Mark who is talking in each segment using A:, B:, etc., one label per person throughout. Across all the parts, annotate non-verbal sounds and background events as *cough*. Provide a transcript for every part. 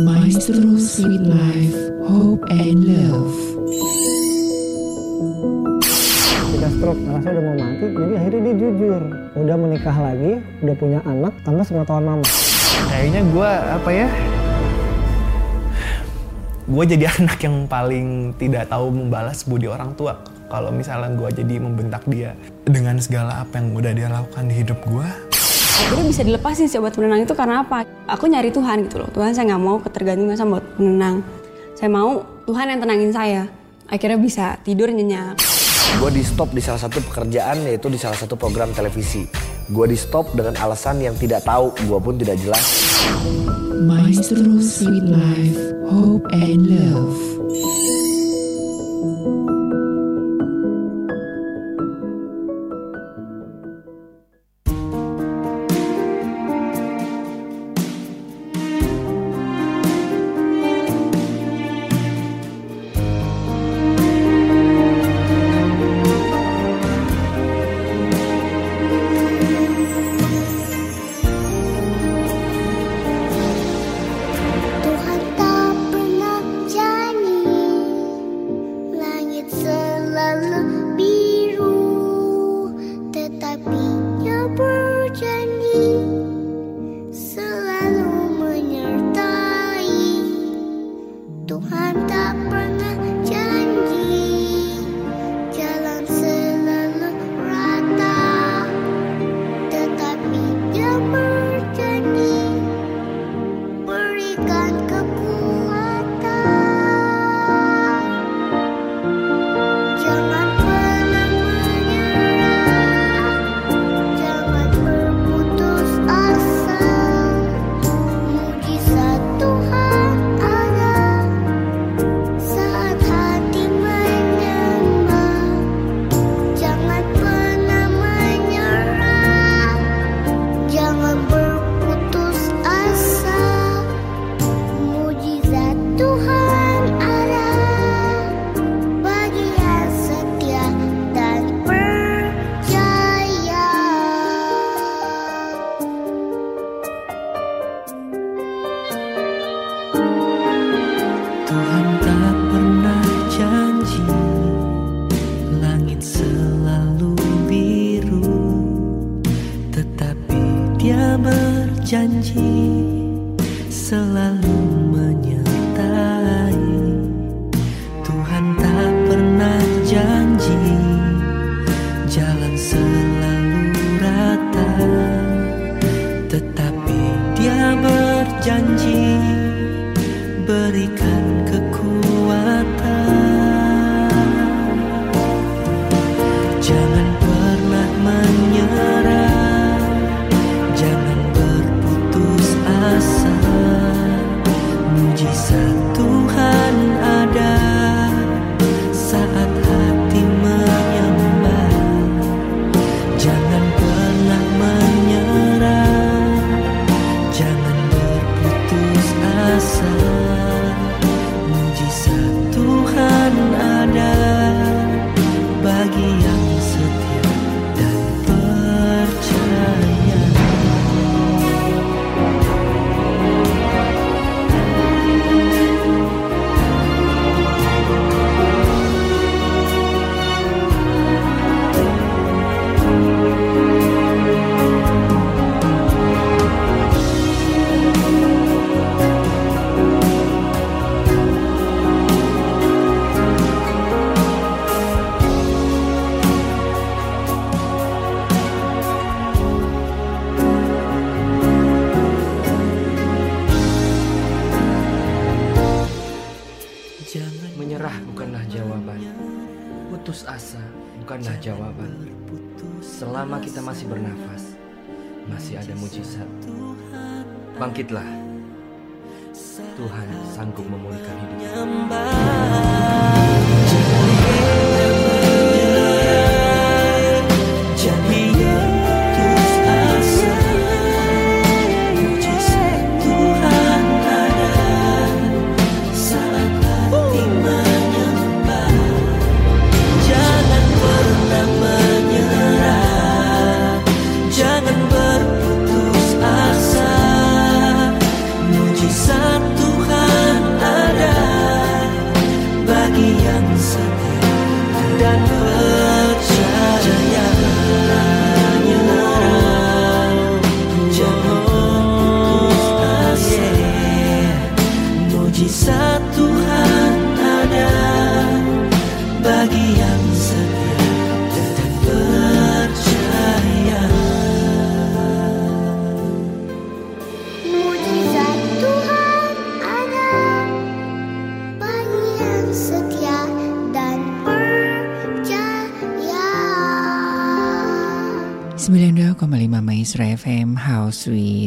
A: Maestro Sweet Life, Hope and Love.
B: ketika stroke ngerasa udah mau mati jadi akhirnya dia jujur udah menikah lagi udah punya anak tanpa sepengetahuan mama
C: Kayaknya gue apa ya? Gue jadi *laughs* anak yang paling tidak tahu membalas budi orang tua. Kalau misalnya gue jadi membentak dia dengan segala apa yang udah dia lakukan di hidup gue,
D: akhirnya bisa dilepasin sih obat penenang itu karena apa? Aku nyari Tuhan gitu loh. Tuhan saya nggak mau ketergantungan sama obat penenang. Saya mau Tuhan yang tenangin saya. Akhirnya bisa tidur nyenyak.
E: Gue di stop di salah satu pekerjaan yaitu di salah satu program televisi. Gue di stop dengan alasan yang tidak tahu, gue pun tidak jelas.
A: Maestro Sweet Life, Hope and Love.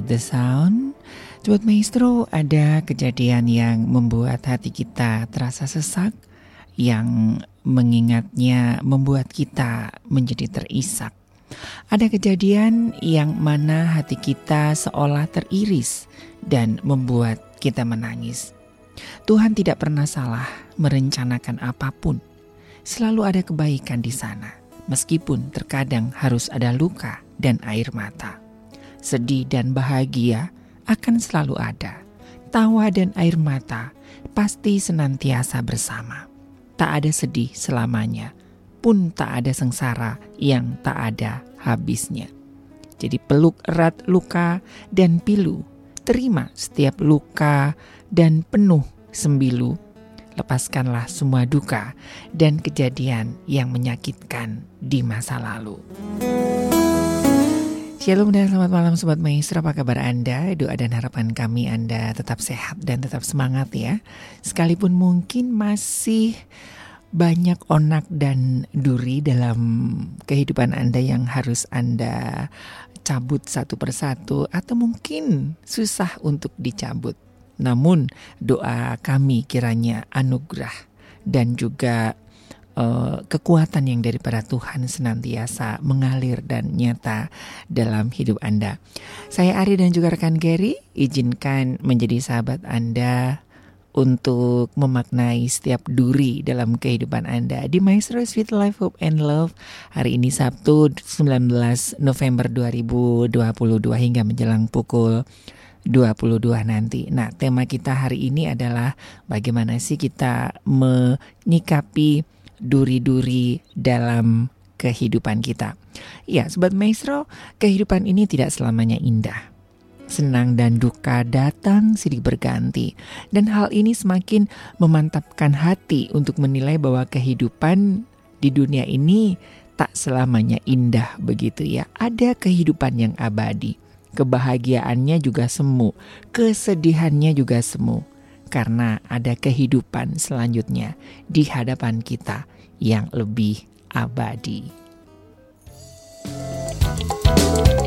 F: With the Sound. Sobat Maestro ada kejadian yang membuat hati kita terasa sesak Yang mengingatnya membuat kita menjadi terisak. Ada kejadian yang mana hati kita seolah teriris Dan membuat kita menangis. Tuhan tidak pernah salah merencanakan apa pun. Selalu ada kebaikan di sana meskipun terkadang harus ada luka dan air mata. Sedih dan bahagia akan selalu ada. Tawa dan air mata pasti senantiasa bersama. Tak ada sedih selamanya, pun tak ada sengsara yang tak ada habisnya. Jadi peluk erat luka dan pilu, terima setiap luka dan penuh sembilu lepaskanlah semua duka dan kejadian yang menyakitkan di masa lalu. Shalom dan selamat malam Sobat Maestro, apa kabar Anda? Doa dan harapan kami Anda tetap sehat dan tetap semangat ya. Sekalipun mungkin masih banyak onak dan duri dalam kehidupan Anda yang harus Anda cabut satu persatu atau mungkin susah untuk dicabut. Namun doa kami kiranya anugerah dan juga uh, kekuatan yang daripada Tuhan senantiasa mengalir dan nyata dalam hidup Anda. Saya Ari dan juga rekan Gary izinkan menjadi sahabat Anda untuk memaknai setiap duri dalam kehidupan Anda di Maestro Sweet Life Hope and Love hari ini Sabtu 19 November 2022 hingga menjelang pukul 22 nanti. Nah, tema kita hari ini adalah bagaimana sih kita menyikapi duri-duri dalam kehidupan kita. Ya, sobat maestro, kehidupan ini tidak selamanya indah. Senang dan duka datang silih berganti, dan hal ini semakin memantapkan hati untuk menilai bahwa kehidupan di dunia ini tak selamanya indah begitu ya. Ada kehidupan yang abadi kebahagiaannya juga semu, kesedihannya juga semu, karena ada kehidupan selanjutnya di hadapan kita yang lebih abadi.
G: Syukurku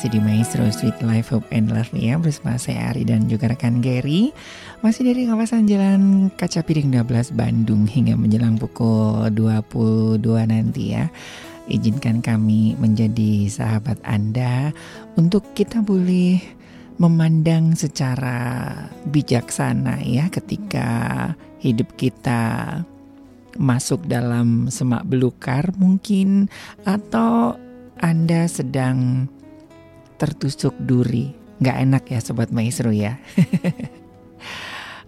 F: Masih di Maestro Sweet Life Hope and Love ya Bersama saya Ari dan juga rekan Gary. Masih dari kawasan Jalan Kaca Piring 12 Bandung Hingga menjelang pukul 22 nanti ya. Izinkan kami menjadi sahabat Anda Untuk kita boleh memandang secara bijaksana ya Ketika hidup kita masuk dalam semak belukar mungkin atau Anda sedang tertusuk duri. Nggak enak ya Sobat Maestro ya. *laughs*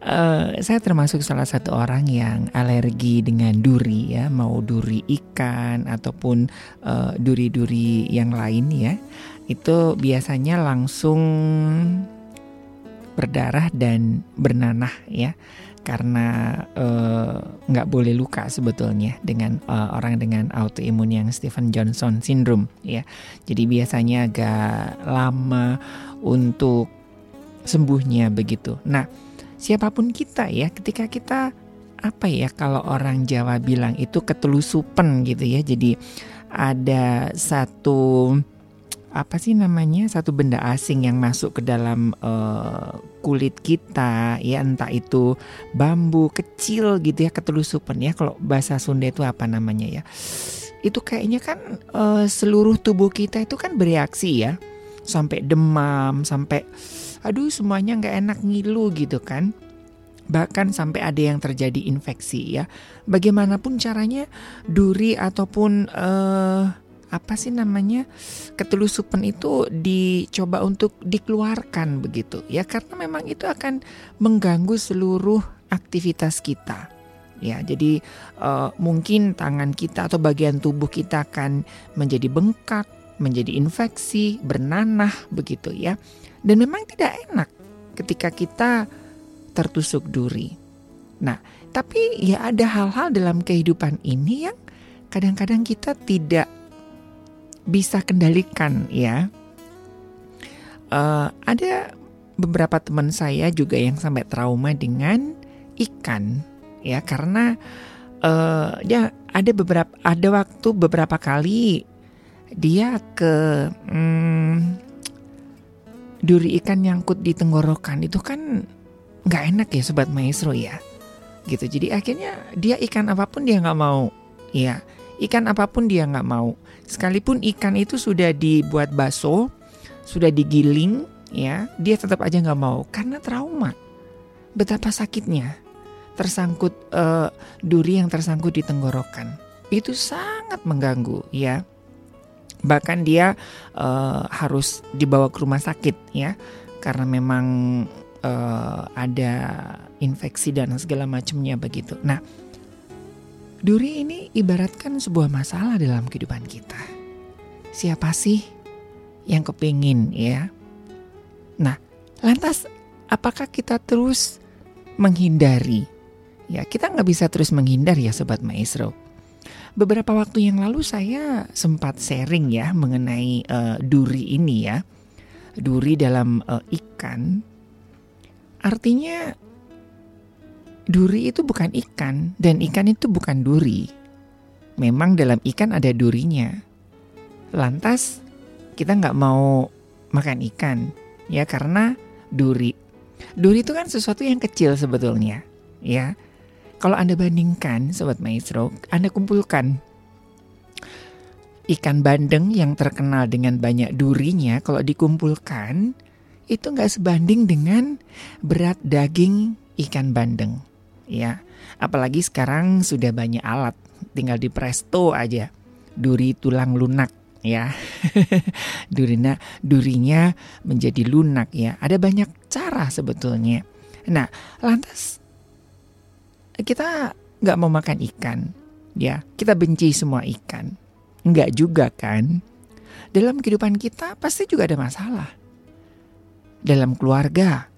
F: Eh, saya termasuk salah satu orang yang alergi dengan duri ya, mau duri ikan ataupun eh, duri-duri yang lain ya. Itu biasanya langsung berdarah dan bernanah ya karena eh, nggak boleh luka sebetulnya dengan eh, orang dengan autoimun yang Stephen Johnson syndrome ya. Jadi biasanya agak lama untuk sembuhnya begitu. Nah, siapa pun kita ya, ketika kita apa ya kalau orang Jawa bilang itu ketelusupan gitu ya. Jadi ada satu apa sih namanya satu benda asing yang masuk ke dalam uh, kulit kita ya entah itu bambu kecil gitu ya ketelusupan ya kalau bahasa Sunda itu apa namanya ya. Itu kayaknya kan uh, seluruh tubuh kita itu kan bereaksi ya. Sampai demam sampai aduh semuanya nggak enak ngilu gitu kan. Bahkan sampai ada yang terjadi infeksi ya. Bagaimanapun caranya duri ataupun uh, apa sih namanya ketelusupan itu dicoba untuk dikeluarkan begitu. Ya karena memang itu akan mengganggu seluruh aktivitas kita. Ya jadi uh, mungkin tangan kita atau bagian tubuh kita akan menjadi bengkak menjadi infeksi bernanah begitu ya. Dan memang tidak enak ketika kita tertusuk duri. Nah tapi ya ada hal-hal dalam kehidupan ini yang kadang-kadang kita tidak bisa kendalikan ya. Uh, ada beberapa teman saya juga yang sampai trauma dengan ikan ya. Karena uh, dia ada beberapa ada waktu beberapa kali dia ke hmm, duri ikan nyangkut di tenggorokan. Itu kan nggak enak ya sobat maestro ya. Gitu. Jadi akhirnya dia ikan apa pun dia nggak mau ya. Ikan apa pun dia nggak mau. Sekalipun ikan itu sudah dibuat bakso, sudah digiling, ya dia tetap aja nggak mau karena trauma. Betapa sakitnya tersangkut uh, duri yang tersangkut di tenggorokan. Itu sangat mengganggu, ya. Bahkan dia uh, harus dibawa ke rumah sakit, ya, karena memang uh, ada infeksi dan segala macamnya begitu. Nah Duri ini ibaratkan sebuah masalah dalam kehidupan kita. Siapa sih yang kepingin ya? Nah, lantas apakah kita terus menghindari? Ya, kita nggak bisa terus menghindar ya Sobat Maestro. Beberapa waktu yang lalu saya sempat sharing ya mengenai uh, duri ini ya. Duri dalam uh, ikan. Artinya duri itu bukan ikan dan ikan itu bukan duri. Memang dalam ikan ada durinya. Lantas kita nggak mau makan ikan ya karena duri. Duri itu kan sesuatu yang kecil sebetulnya ya. Kalau Anda bandingkan Sobat Maestro, Anda kumpulkan ikan bandeng yang terkenal dengan banyak durinya kalau dikumpulkan itu nggak sebanding dengan berat daging ikan bandeng ya. Apalagi sekarang sudah banyak alat, tinggal di presto aja. Duri tulang lunak ya. *laughs* Durina durinya menjadi lunak ya. Ada banyak cara sebetulnya. Nah, lantas kita nggak mau makan ikan, ya. Kita benci semua ikan. Nggak juga kan? Dalam kehidupan kita pasti juga ada masalah. Dalam keluarga,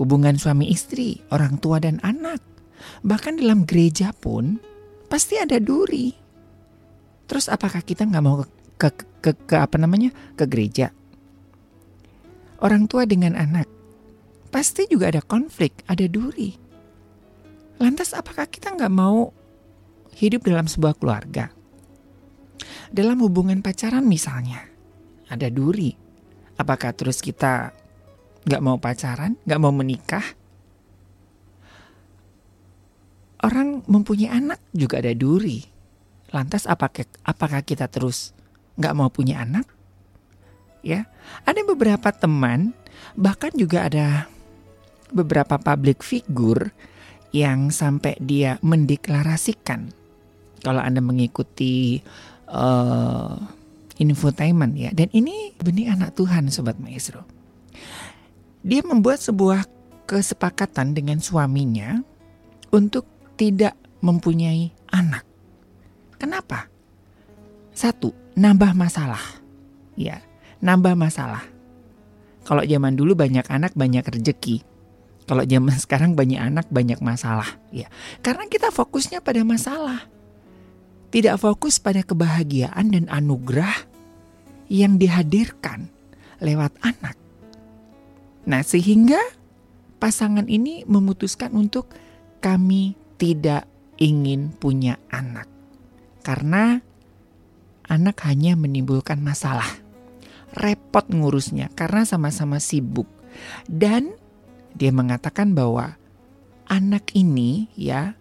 F: hubungan suami istri, orang tua dan anak. Bahkan dalam gereja pun pasti ada duri. Terus apakah kita nggak mau ke, ke, ke, ke apa namanya ke gereja? Orang tua dengan anak pasti juga ada konflik, ada duri. Lantas apakah kita nggak mau hidup dalam sebuah keluarga? Dalam hubungan pacaran misalnya, ada duri. Apakah terus kita nggak mau pacaran, nggak mau menikah? Orang mempunyai anak juga ada duri. Lantas apakah apakah kita terus nggak mau punya anak? Ya, ada beberapa teman, bahkan juga ada beberapa public figure yang sampai dia mendeklarasikan kalau Anda mengikuti uh, infotainment ya. Dan ini benih anak Tuhan sobat maestro. Dia membuat sebuah kesepakatan dengan suaminya untuk tidak mempunyai anak. Kenapa? Satu, nambah masalah. Ya, nambah masalah. Kalau zaman dulu banyak anak banyak rezeki. Kalau zaman *laughs* sekarang banyak anak banyak masalah, ya. Karena kita fokusnya pada masalah. Tidak fokus pada kebahagiaan dan anugerah yang dihadirkan lewat anak. Nah, sehingga pasangan ini memutuskan untuk kami tidak ingin punya anak. Karena anak hanya menimbulkan masalah. Repot ngurusnya karena sama-sama sibuk. Dan dia mengatakan bahwa anak ini ya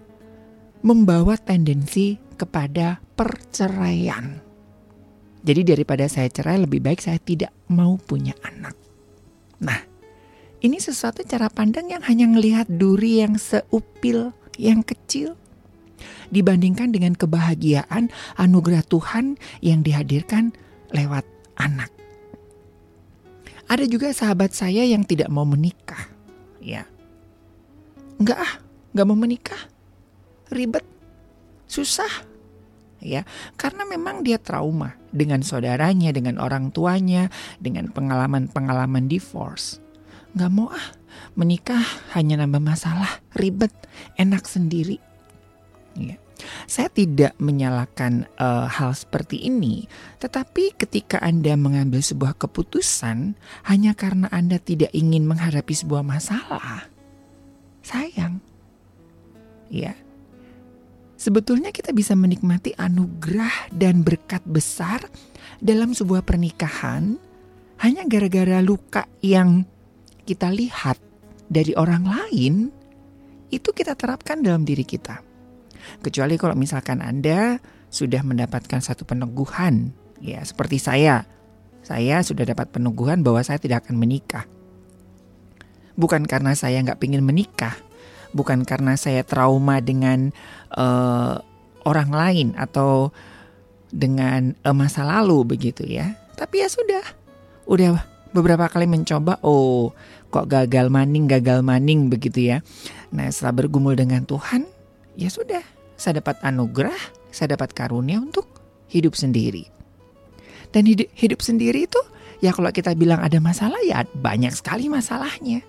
F: membawa tendensi kepada perceraian. Jadi daripada saya cerai lebih baik saya tidak mau punya anak. Nah, ini sesuatu cara pandang yang hanya melihat duri yang seupil, yang kecil dibandingkan dengan kebahagiaan anugerah Tuhan yang dihadirkan lewat anak. Ada juga sahabat saya yang tidak mau menikah. Ya. Enggak ah, enggak mau menikah. Ribet. Susah. Ya, karena memang dia trauma dengan saudaranya, dengan orang tuanya, dengan pengalaman-pengalaman divorce. Enggak mau ah, menikah hanya nambah masalah, ribet, enak sendiri. Ya. Saya tidak menyalahkan uh, hal seperti ini, tetapi ketika Anda mengambil sebuah keputusan hanya karena Anda tidak ingin menghadapi sebuah masalah, sayang. Ya. Sebetulnya kita bisa menikmati anugerah dan berkat besar dalam sebuah pernikahan hanya gara-gara luka yang kita lihat dari orang lain itu kita terapkan dalam diri kita. Kecuali kalau misalkan Anda sudah mendapatkan satu peneguhan, ya seperti saya. Saya sudah dapat peneguhan bahwa saya tidak akan menikah. Bukan karena saya nggak ingin menikah, bukan karena saya trauma dengan uh, orang lain atau dengan uh, masa lalu begitu ya. Tapi ya sudah, udah beberapa kali mencoba, oh kok gagal maning, gagal maning begitu ya. Nah setelah bergumul dengan Tuhan, ya sudah, saya dapat anugerah, saya dapat karunia untuk hidup sendiri. Dan hidup, hidup sendiri itu ya kalau kita bilang ada masalah ya banyak sekali masalahnya.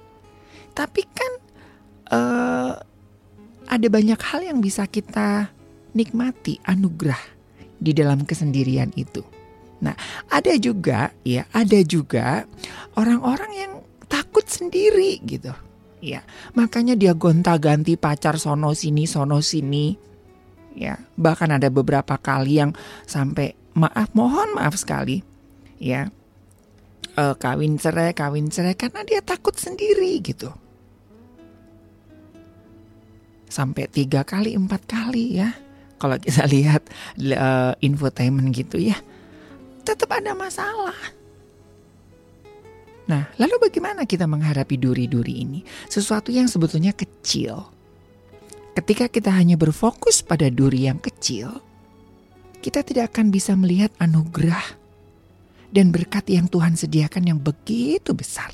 F: Tapi kan uh, ada banyak hal yang bisa kita nikmati anugerah di dalam kesendirian itu. Nah, ada juga ya, ada juga orang-orang yang takut sendiri gitu. Ya, makanya dia gonta-ganti pacar sono sini sono sini. Ya, bahkan ada beberapa kali yang sampai maaf mohon maaf sekali. Ya. Uh, kawin cerai, kawin cerai karena dia takut sendiri gitu. Sampai tiga kali, empat kali ya. Kalau kita *laughs* lihat uh, infotainment gitu ya, tetap ada masalah Nah, lalu bagaimana kita menghadapi duri-duri ini? Sesuatu yang sebetulnya kecil. Ketika kita hanya berfokus pada duri yang kecil, kita tidak akan bisa melihat anugerah dan berkat yang Tuhan sediakan yang begitu besar.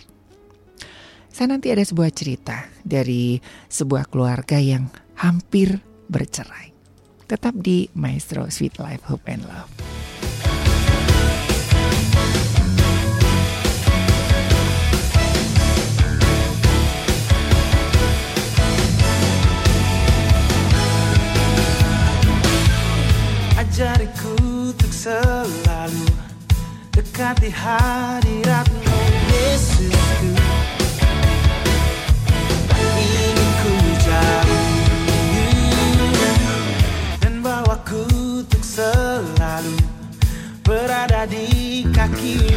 F: Saya nanti ada sebuah cerita dari sebuah keluarga yang hampir bercerai. Tetap di Maestro Sweet Life Hope and Love.
H: mengajariku untuk selalu dekat di hadiratmu Yesusku. Ingin ku jauh dan bawaku untuk selalu berada di
I: kaki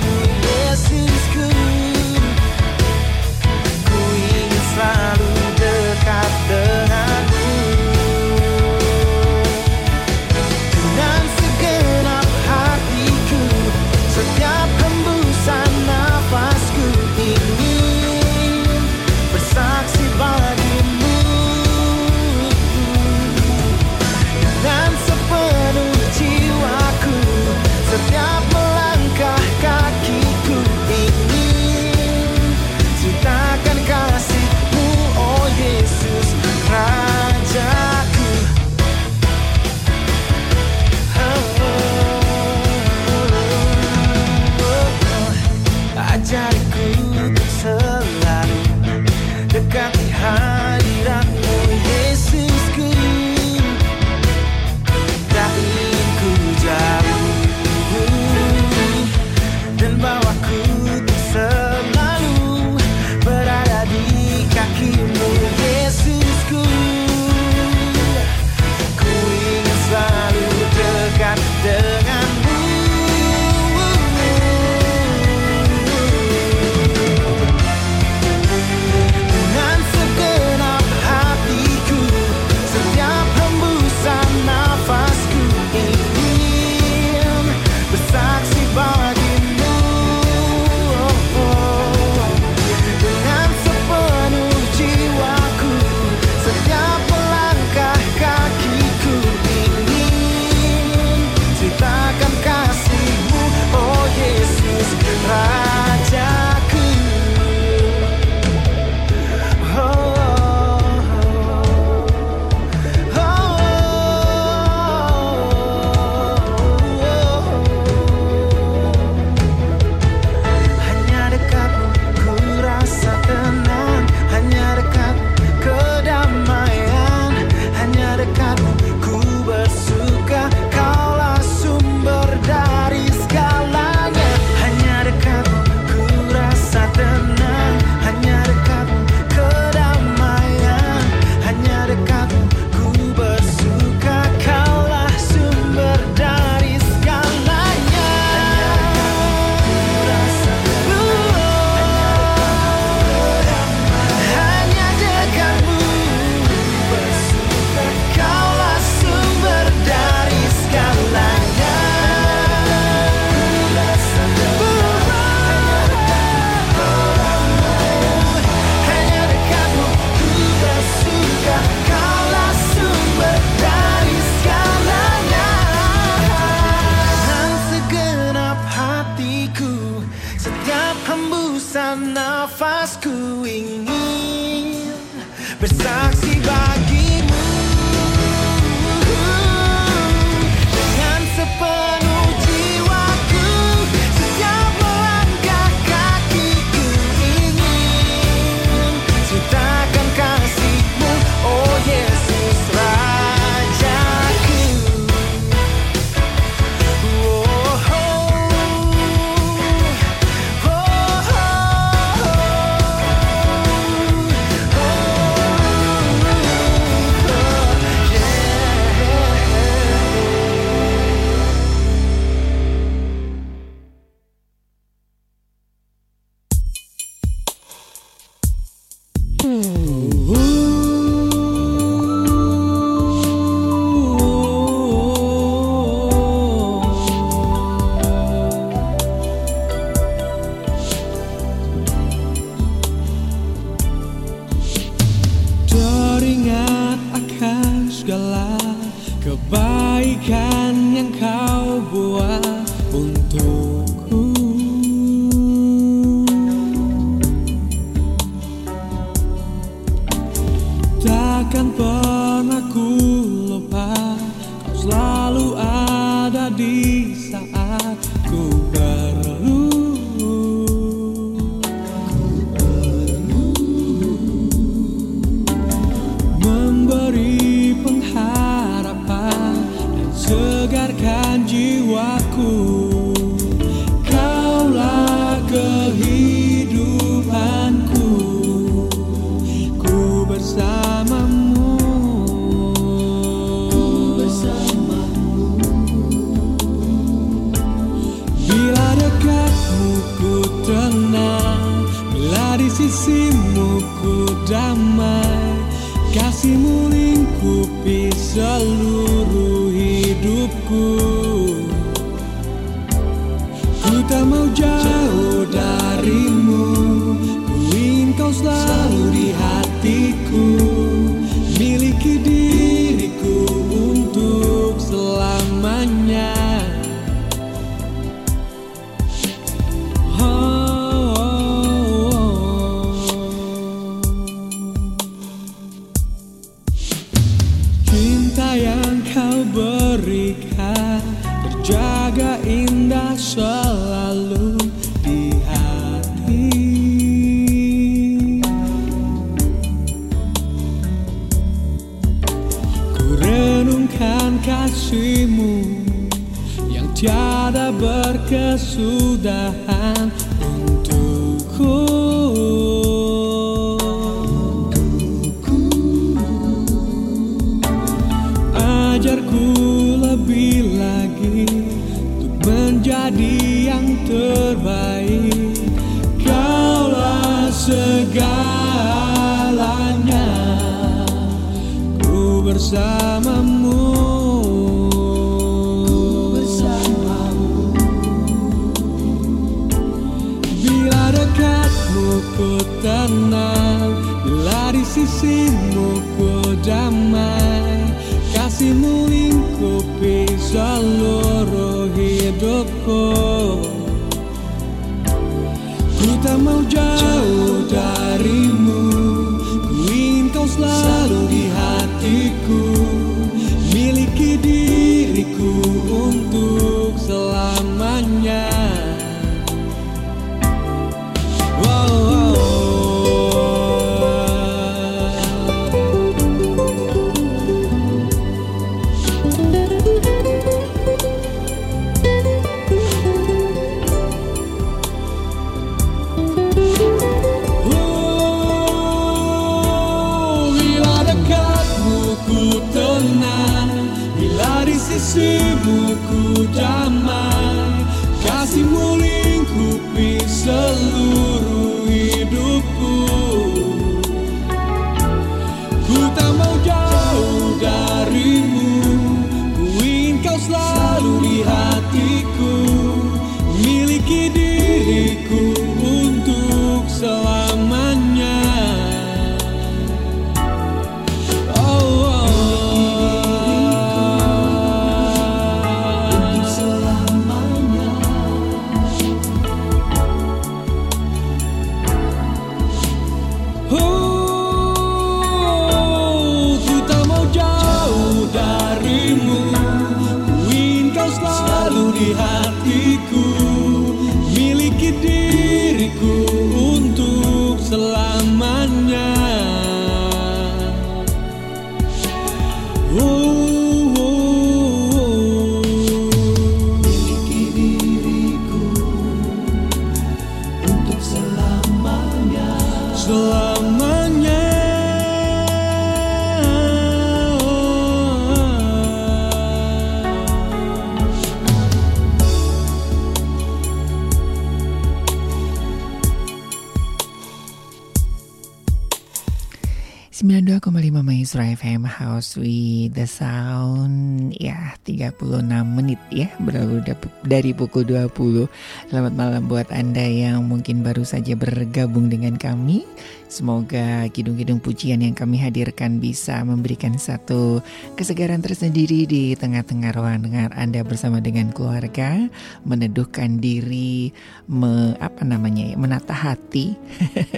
I: With the Sound Ya 36 menit ya Berlalu dari pukul 20 Selamat malam buat Anda yang mungkin baru saja bergabung dengan kami. Semoga kidung-kidung pujian yang kami hadirkan bisa memberikan satu kesegaran tersendiri di tengah-tengah ruang dengar Anda bersama dengan keluarga, meneduhkan diri, me, apa namanya ya, menata hati *laughs*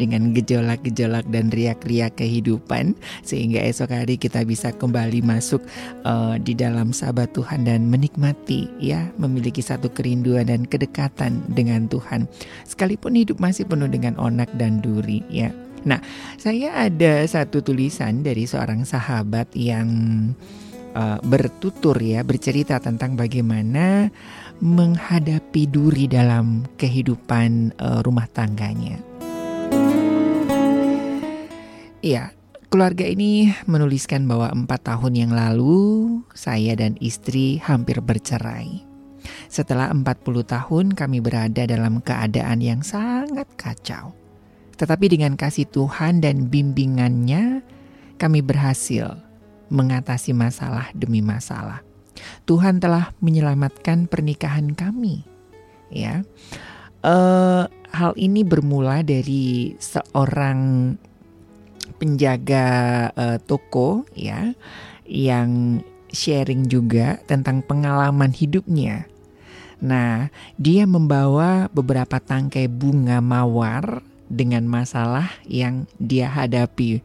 I: dengan gejolak-gejolak dan riak-riak kehidupan sehingga esok hari kita bisa kembali masuk uh, di dalam sahabat Tuhan dan menikmati ya memiliki satu kerinduan dan kedekatan dengan Tuhan sekalipun hidup masih penuh dengan onak dan duri ya. Nah, saya ada satu tulisan dari seorang sahabat yang uh, bertutur ya bercerita tentang bagaimana menghadapi duri dalam kehidupan uh, rumah tangganya. Iya, keluarga ini menuliskan bahwa empat tahun yang lalu saya dan istri hampir bercerai.
F: Setelah 40 tahun kami berada dalam keadaan yang sangat kacau. Tetapi dengan kasih Tuhan dan bimbingannya, kami berhasil mengatasi masalah demi masalah. Tuhan telah menyelamatkan pernikahan kami. Ya, uh, hal ini bermula dari seorang penjaga uh, toko, ya, yang sharing juga tentang pengalaman hidupnya. Nah, dia membawa beberapa tangkai bunga mawar dengan masalah yang dia hadapi.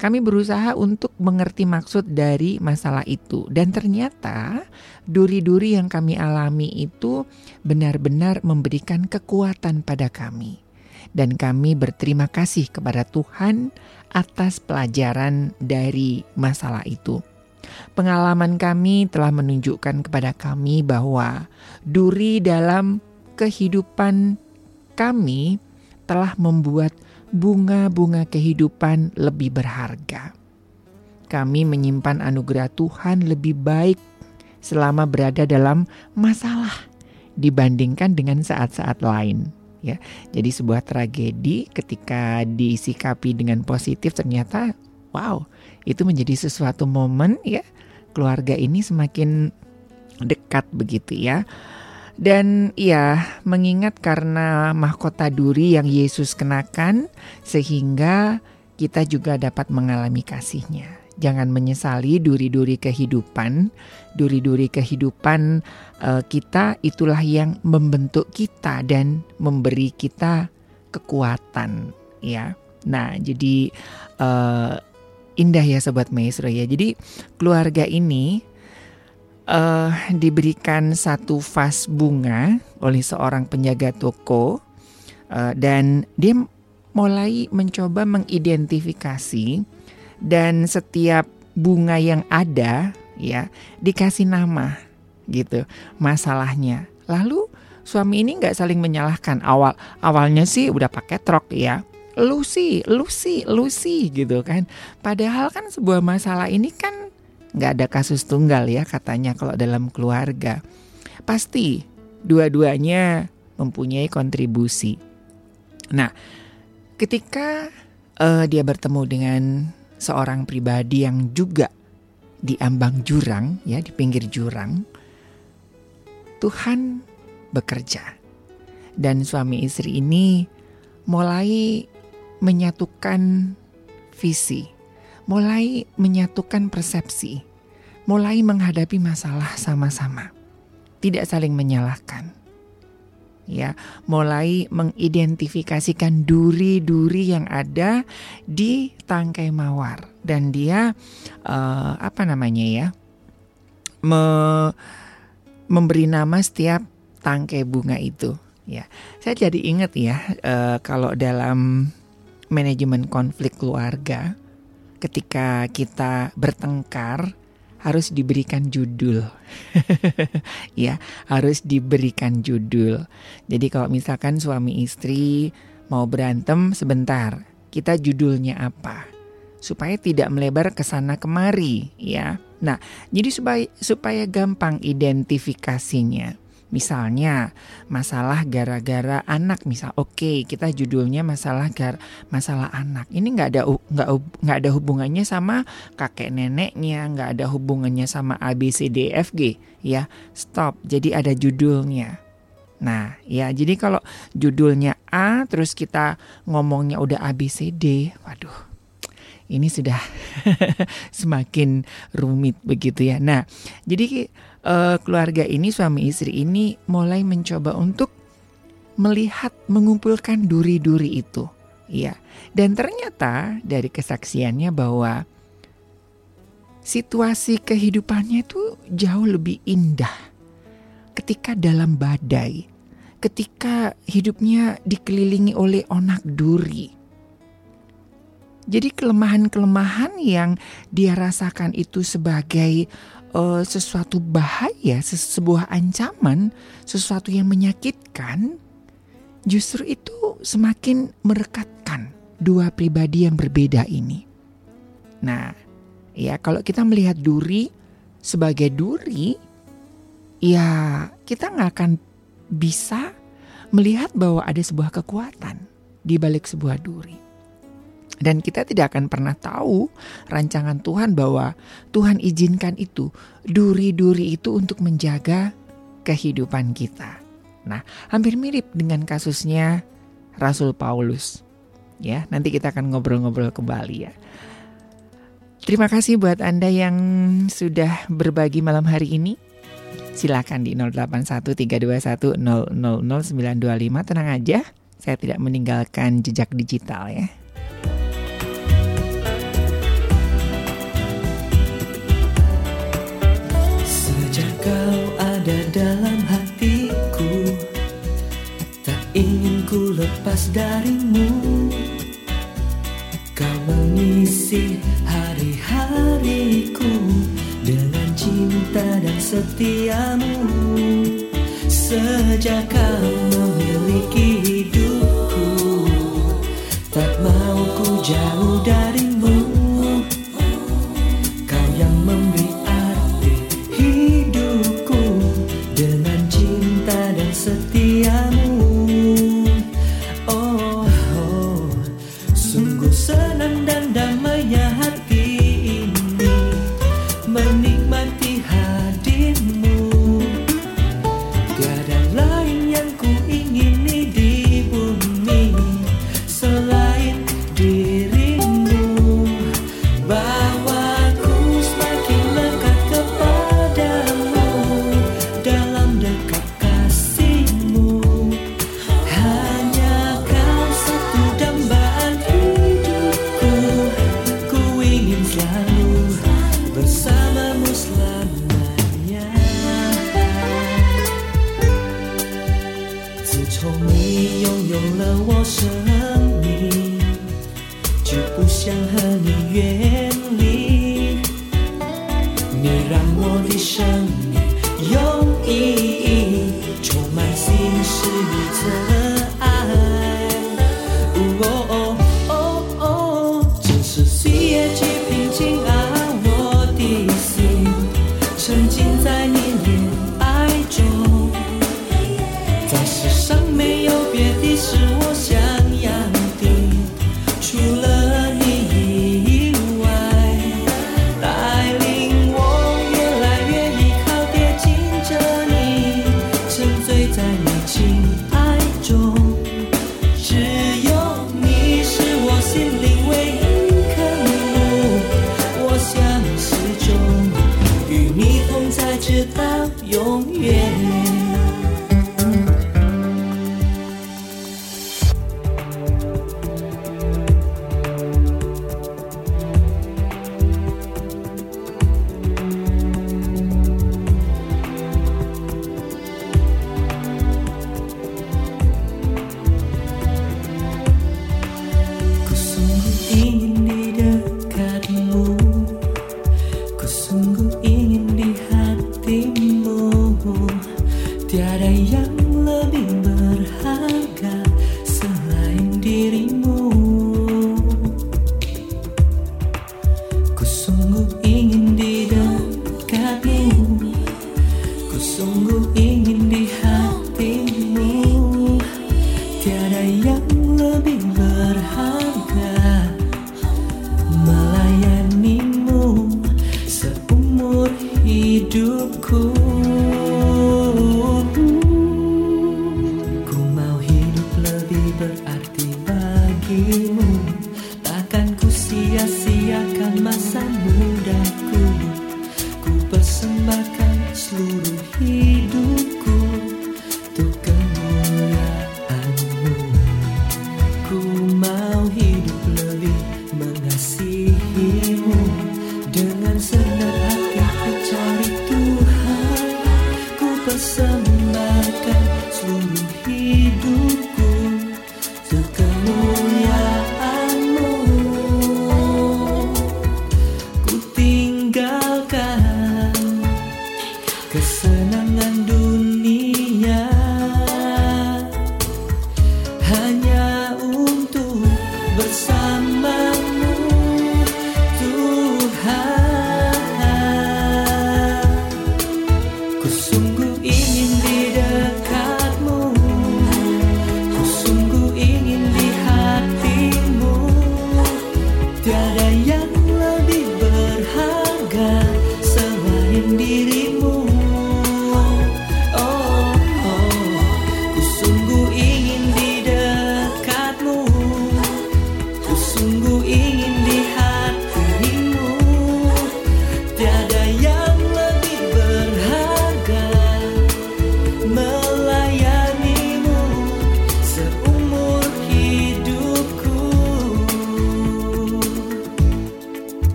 F: Kami berusaha untuk mengerti maksud dari masalah itu, dan ternyata duri-duri yang kami alami itu benar-benar memberikan kekuatan pada kami, dan kami berterima kasih kepada Tuhan atas pelajaran dari masalah itu. Pengalaman kami telah menunjukkan kepada kami bahwa duri dalam kehidupan kami telah membuat bunga-bunga kehidupan lebih berharga. Kami menyimpan anugerah Tuhan lebih baik selama berada dalam masalah dibandingkan dengan saat-saat lain. Ya, jadi sebuah tragedi ketika disikapi dengan positif ternyata, wow, itu menjadi sesuatu momen ya keluarga ini semakin dekat begitu ya. Dan ya, mengingat karena mahkota duri yang Yesus kenakan, sehingga kita juga dapat mengalami kasihnya. Jangan menyesali duri-duri kehidupan, duri-duri kehidupan uh, kita itulah yang membentuk kita dan memberi kita kekuatan, ya. Nah, jadi uh, indah ya sobat maestro ya. Jadi keluarga ini uh, diberikan satu vas bunga oleh seorang penjaga toko uh, dan dia mulai mencoba mengidentifikasi dan setiap bunga yang ada ya dikasih nama gitu masalahnya. Lalu suami ini nggak saling menyalahkan awal awalnya sih udah pakai truk ya lu sih, lu sih, lu sih gitu kan. Padahal kan sebuah masalah ini kan nggak ada kasus tunggal ya katanya kalau dalam keluarga. Pasti dua-duanya mempunyai kontribusi. Nah, ketika uh, dia bertemu dengan seorang pribadi yang juga di ambang jurang ya di pinggir jurang, Tuhan bekerja dan suami istri ini mulai menyatukan visi mulai menyatukan persepsi, mulai menghadapi masalah sama-sama, tidak saling menyalahkan. Ya, mulai mengidentifikasikan duri-duri yang ada di tangkai mawar dan dia uh, apa namanya ya? Me, memberi nama setiap tangkai bunga itu. Ya, saya jadi ingat ya uh, kalau dalam manajemen konflik keluarga ketika kita bertengkar harus diberikan judul. *laughs* ya, harus diberikan judul. Jadi kalau misalkan suami istri mau berantem sebentar, kita judulnya apa? Supaya tidak melebar ke sana kemari, ya. Nah, jadi supaya supaya gampang identifikasinya. Misalnya masalah gara-gara anak misal, oke okay, kita judulnya masalah gar masalah anak. Ini nggak ada nggak nggak ada hubungannya sama kakek neneknya, nggak ada hubungannya sama A B C D F G, ya stop. Jadi ada judulnya. Nah, ya jadi kalau judulnya A terus kita ngomongnya udah A B C D, waduh ini sudah *laughs* semakin rumit begitu ya. Nah, jadi uh, keluarga ini suami istri ini mulai mencoba untuk melihat mengumpulkan duri-duri itu. Ya. Dan ternyata dari kesaksiannya bahwa situasi kehidupannya itu jauh lebih indah ketika dalam badai, ketika hidupnya dikelilingi oleh onak duri jadi kelemahan-kelemahan yang dia rasakan itu sebagai uh, sesuatu bahaya, sebuah ancaman, sesuatu yang menyakitkan, justru itu semakin merekatkan dua pribadi yang berbeda ini. Nah, ya kalau kita melihat duri sebagai duri, ya kita nggak akan bisa melihat bahwa ada sebuah kekuatan di balik sebuah duri. Dan kita tidak akan pernah tahu rancangan Tuhan bahwa Tuhan izinkan itu, duri-duri itu untuk menjaga kehidupan kita. Nah, hampir mirip dengan kasusnya Rasul Paulus. Ya, nanti kita akan ngobrol-ngobrol kembali ya. Terima kasih buat Anda yang sudah berbagi malam hari ini. Silakan di 081321000925 tenang aja. Saya tidak meninggalkan jejak digital ya.
A: Kau ada dalam hatiku. Tak ingin ku lepas darimu. Kau mengisi hari-hariku Dengan cinta dan setiamu. Sejak kau memiliki hidupku Tak mau ku jauh darimu.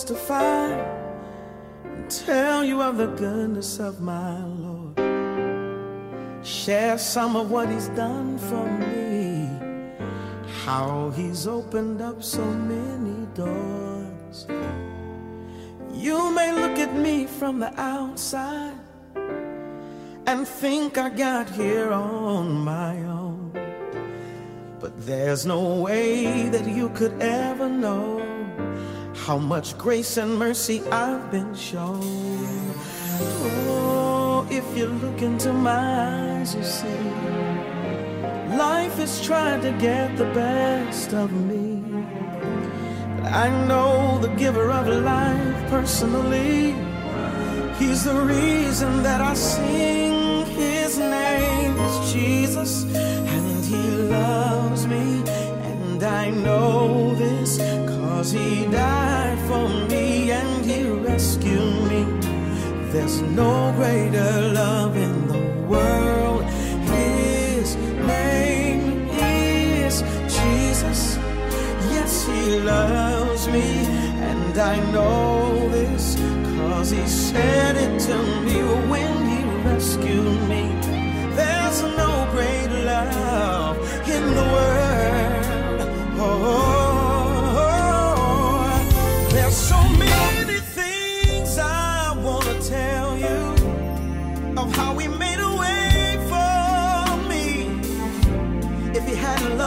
H: Testify and tell you of the goodness of my Lord? Share some of what He's done for me, how He's opened up so many doors. You may look at me from the outside and think I got here on my own. But there's no way that you could ever know how much grace and mercy I've been shown. Oh, if you look into my eyes, you see life is trying to get the best of me. But I know the giver of life personally. He's the reason that I sing. His name is Jesus, and He loves me. And I know this cause He died for me and He rescued me. There's no greater love in the world. His name is Jesus. Yes, he loves me, and I know this, cause he said it to me when he rescued me. There's no great love in the world. Oh, oh, oh.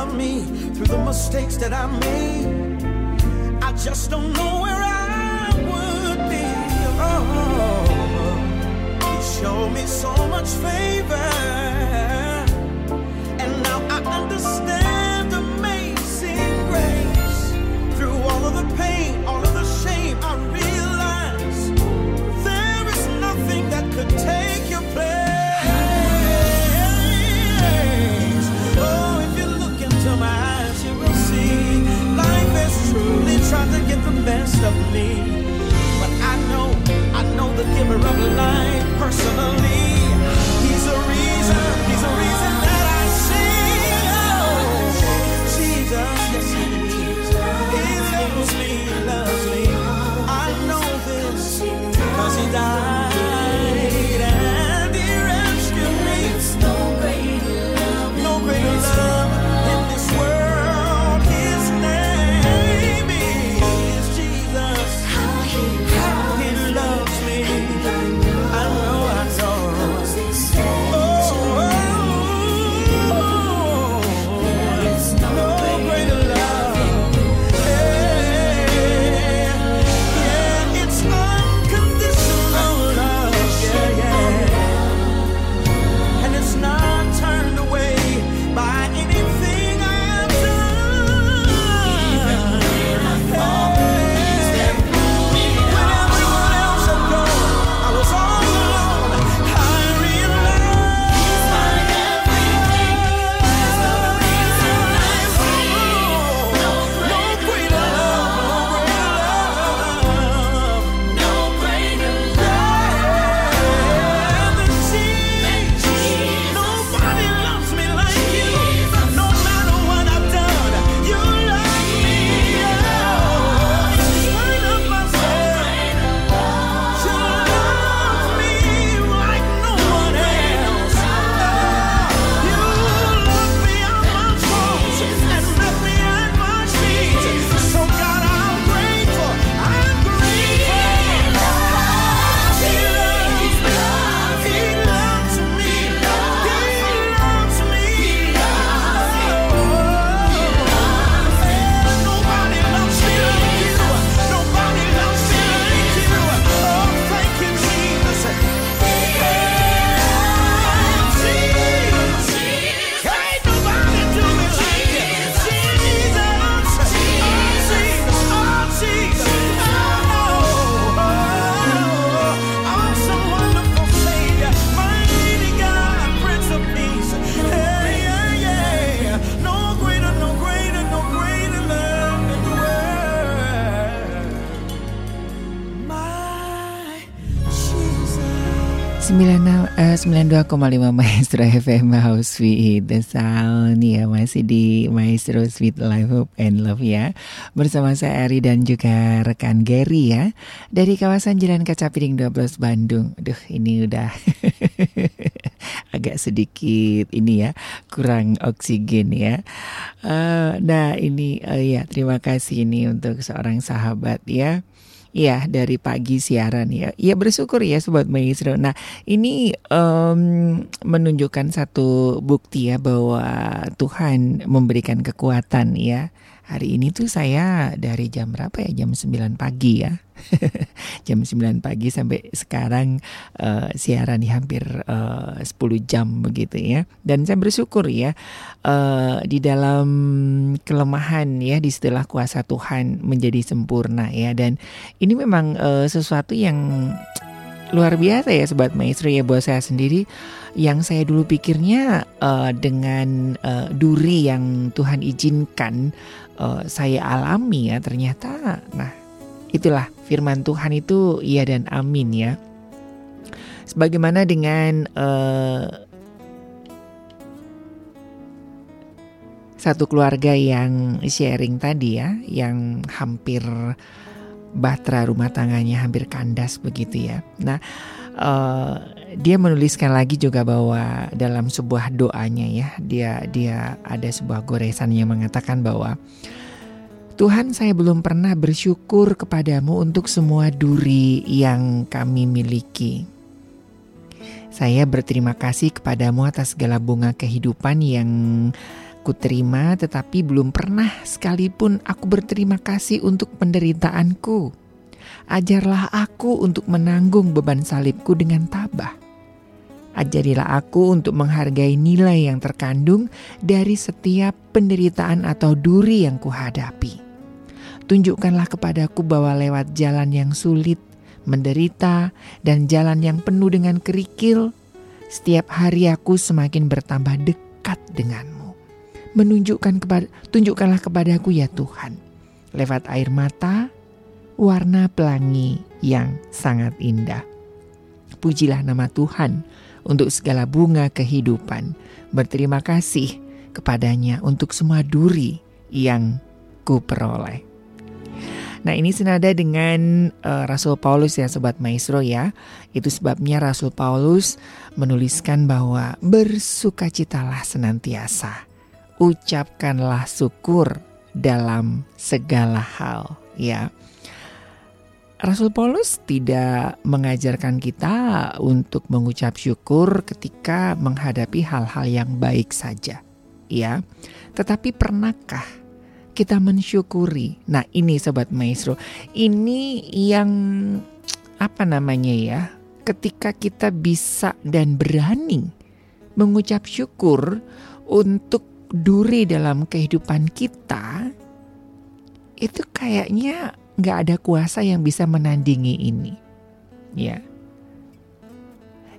H: He me through the mistakes that I made, I just don't know where I would be. Oh, he showed me so much favor, Tried to get the best of me. But I know, I know the giver of life personally. He's a
F: reason, he's a reason. 92,5 Maestro FM House with the Sound ya masih di Maestro Sweet Life Hope and Love ya bersama saya Ari dan juga rekan Gary ya dari kawasan Jalan Kaca Piring 12 Bandung. Duh ini udah *laughs* agak sedikit ini ya kurang oksigen ya. Eh, nah ini eh, ya terima kasih ini untuk seorang sahabat ya. Iya dari pagi siaran ya. Ya bersyukur ya sobat maestro. Nah ini em, menunjukkan satu bukti ya bahwa Tuhan memberikan kekuatan ya. Hari ini tuh saya dari jam berapa ya? Jam 9 pagi ya. *laughs* jam 9 pagi sampai sekarang eh, siaran di hampir eh, 10 jam begitu ya. Dan saya bersyukur ya eh, di dalam kelemahan ya di setelah kuasa Tuhan menjadi sempurna ya dan ini memang eh, sesuatu yang luar biasa ya sobat maestro ya buat saya sendiri yang saya dulu pikirnya eh, dengan eh, duri yang Tuhan izinkan eh, saya alami ya ternyata nah itulah firman Tuhan itu iya dan amin ya sebagaimana dengan eh, satu keluarga yang sharing tadi ya yang hampir batra rumah tangganya hampir kandas begitu ya. Nah, eh, dia menuliskan lagi juga bahwa dalam sebuah doanya ya, dia dia ada sebuah goresan yang mengatakan bahwa Tuhan saya belum pernah bersyukur kepadamu untuk semua duri yang kami miliki. Saya berterima kasih kepadamu atas segala bunga kehidupan yang kuterima tetapi belum pernah sekalipun aku berterima kasih untuk penderitaanku. Ajarlah aku untuk menanggung beban salibku dengan tabah. Ajarilah aku untuk menghargai nilai yang terkandung dari setiap penderitaan atau duri yang kuhadapi. Tunjukkanlah kepadaku bahwa lewat jalan yang sulit, menderita, dan jalan yang penuh dengan kerikil, setiap hari aku semakin bertambah dekat denganmu menunjukkan kepada tunjukkanlah kepadaku ya Tuhan lewat air mata warna pelangi yang sangat indah. Pujilah nama Tuhan untuk segala bunga kehidupan. Berterima kasih kepadanya untuk semua duri yang kuperoleh. Nah ini senada dengan uh, Rasul Paulus ya Sobat Maestro ya. Itu sebabnya Rasul Paulus menuliskan bahwa bersukacitalah senantiasa ucapkanlah syukur dalam segala hal ya. Rasul Paulus tidak mengajarkan kita untuk mengucap syukur ketika menghadapi hal-hal yang baik saja, ya. Tetapi pernahkah kita mensyukuri? Nah, ini sobat maestro, ini yang apa namanya ya? Ketika kita bisa dan berani mengucap syukur untuk duri dalam kehidupan kita itu kayaknya nggak ada kuasa yang bisa menandingi ini. Ya.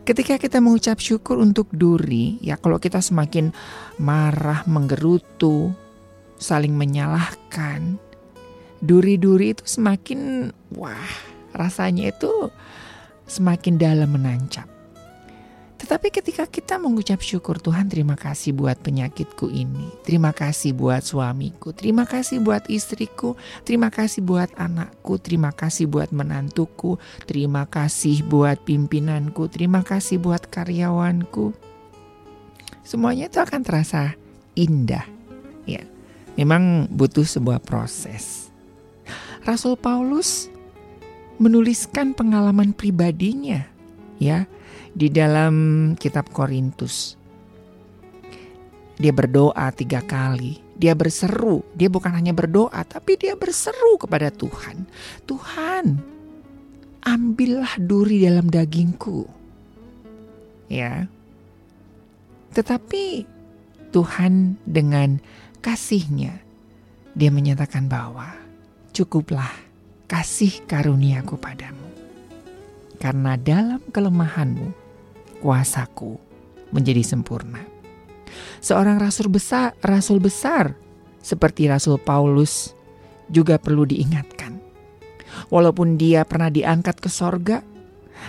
F: Ketika kita mengucap syukur untuk duri, ya kalau kita semakin marah, menggerutu, saling menyalahkan, duri-duri itu semakin wah, rasanya itu semakin dalam menancap. Tetapi ketika kita mengucap syukur Tuhan terima kasih buat penyakitku ini. Terima kasih buat suamiku. Terima kasih buat istriku. Terima kasih buat anakku. Terima kasih buat menantuku. Terima kasih buat pimpinanku. Terima kasih buat karyawanku. Semuanya itu akan terasa indah. Memang butuh sebuah proses. Rasul Paulus menuliskan pengalaman pribadinya ya di dalam kitab Korintus. Dia berdoa tiga kali. Dia berseru. Dia bukan hanya berdoa, tapi dia berseru kepada Tuhan. Tuhan, ambillah duri dalam dagingku. Ya. Tetapi Tuhan dengan kasihnya, dia menyatakan bahwa cukuplah kasih karuniaku padamu. Karena dalam kelemahanmu, kuasaku menjadi sempurna. Seorang rasul besar, rasul besar seperti Rasul Paulus juga perlu diingatkan. Walaupun dia pernah diangkat ke sorga,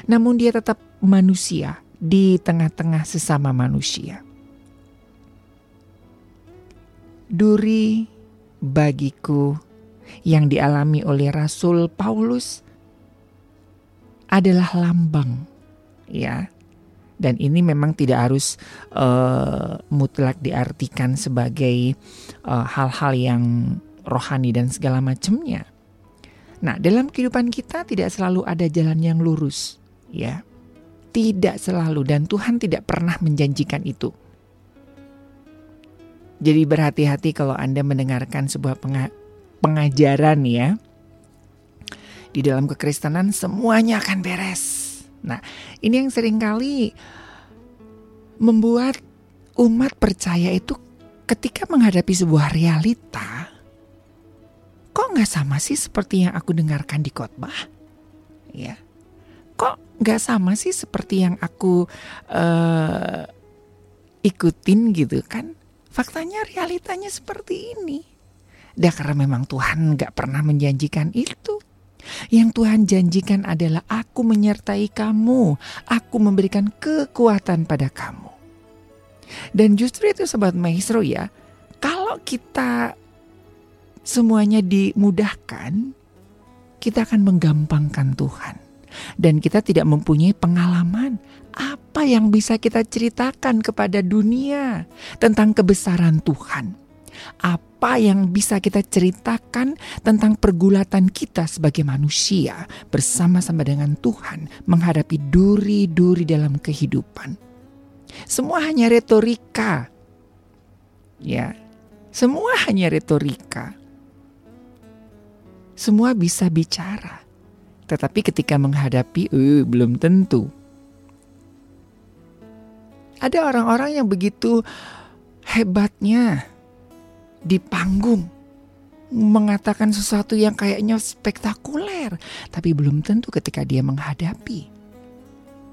F: namun dia tetap manusia di tengah-tengah sesama manusia. Duri bagiku yang dialami oleh Rasul Paulus adalah lambang, ya. Dan ini memang tidak harus uh, mutlak diartikan sebagai eh, hal-hal uh, yang rohani dan segala macamnya. Nah, dalam kehidupan kita tidak selalu ada jalan yang lurus, ya. Tidak selalu dan Tuhan tidak pernah menjanjikan itu. Jadi berhati-hati kalau Anda mendengarkan sebuah pengajaran ya. Di dalam kekristenan semuanya akan beres. Nah, ini yang sering kali membuat umat percaya itu ketika menghadapi sebuah realita, kok nggak sama sih seperti yang aku dengarkan di khotbah? Ya, kok nggak sama sih seperti yang aku uh, ikutin gitu kan? Faktanya realitanya seperti ini. Dan karena memang Tuhan gak pernah menjanjikan itu. Yang Tuhan janjikan adalah aku menyertai kamu. Aku memberikan kekuatan pada kamu. Dan justru itu sobat maestro ya. Kalau kita semuanya dimudahkan. Kita akan menggampangkan Tuhan. Dan kita tidak mempunyai pengalaman apa yang bisa kita ceritakan kepada dunia tentang kebesaran Tuhan? Apa yang bisa kita ceritakan tentang pergulatan kita sebagai manusia bersama-sama dengan Tuhan menghadapi duri-duri dalam kehidupan? Semua hanya retorika. Ya. Semua hanya retorika. Semua bisa bicara. Tetapi ketika menghadapi, uh, belum tentu ada orang-orang yang begitu hebatnya di panggung mengatakan sesuatu yang kayaknya spektakuler, tapi belum tentu ketika dia menghadapi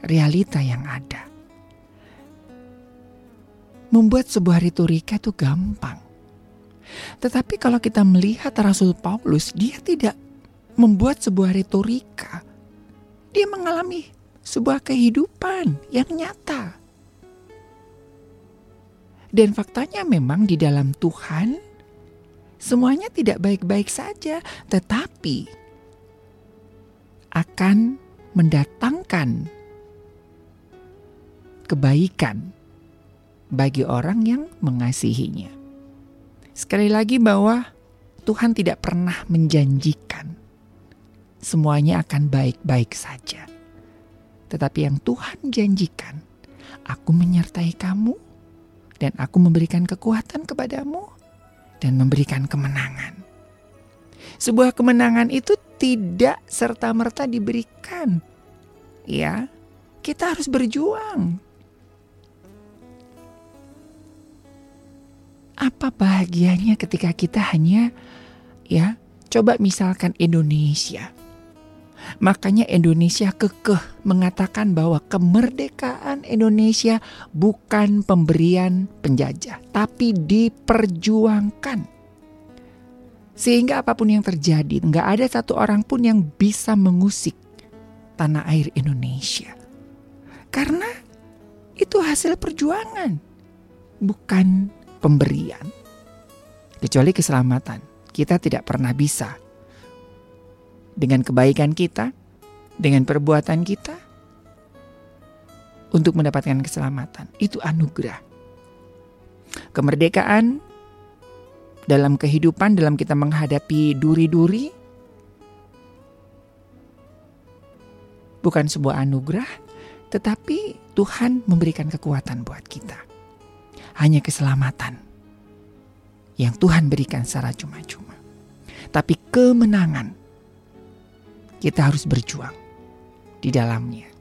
F: realita yang ada. Membuat sebuah retorika itu gampang. Tetapi kalau kita melihat Rasul Paulus, dia tidak membuat sebuah retorika. Dia mengalami sebuah kehidupan yang nyata. Dan faktanya memang di dalam Tuhan semuanya tidak baik-baik saja, tetapi akan mendatangkan kebaikan bagi orang yang mengasihinya. Sekali lagi bahwa Tuhan tidak pernah menjanjikan semuanya akan baik-baik saja. Tetapi yang Tuhan janjikan, aku menyertai kamu dan aku memberikan kekuatan kepadamu dan memberikan kemenangan. Sebuah kemenangan itu tidak serta-merta diberikan. Ya, kita harus berjuang. Apa bahagianya ketika kita hanya ya, coba misalkan Indonesia Makanya Indonesia kekeh mengatakan bahwa kemerdekaan Indonesia bukan pemberian penjajah, tapi diperjuangkan. Sehingga apa pun yang terjadi, nggak ada satu orang pun yang bisa mengusik tanah air Indonesia. Karena itu hasil perjuangan, bukan pemberian. Kecuali keselamatan, kita tidak pernah bisa dengan kebaikan kita, dengan perbuatan kita, untuk mendapatkan keselamatan. Itu anugerah. Kemerdekaan dalam kehidupan, dalam kita menghadapi duri-duri, bukan sebuah anugerah, tetapi Tuhan memberikan kekuatan buat kita. Hanya keselamatan yang Tuhan berikan secara cuma-cuma. Tapi kemenangan kita harus berjuang di dalamnya.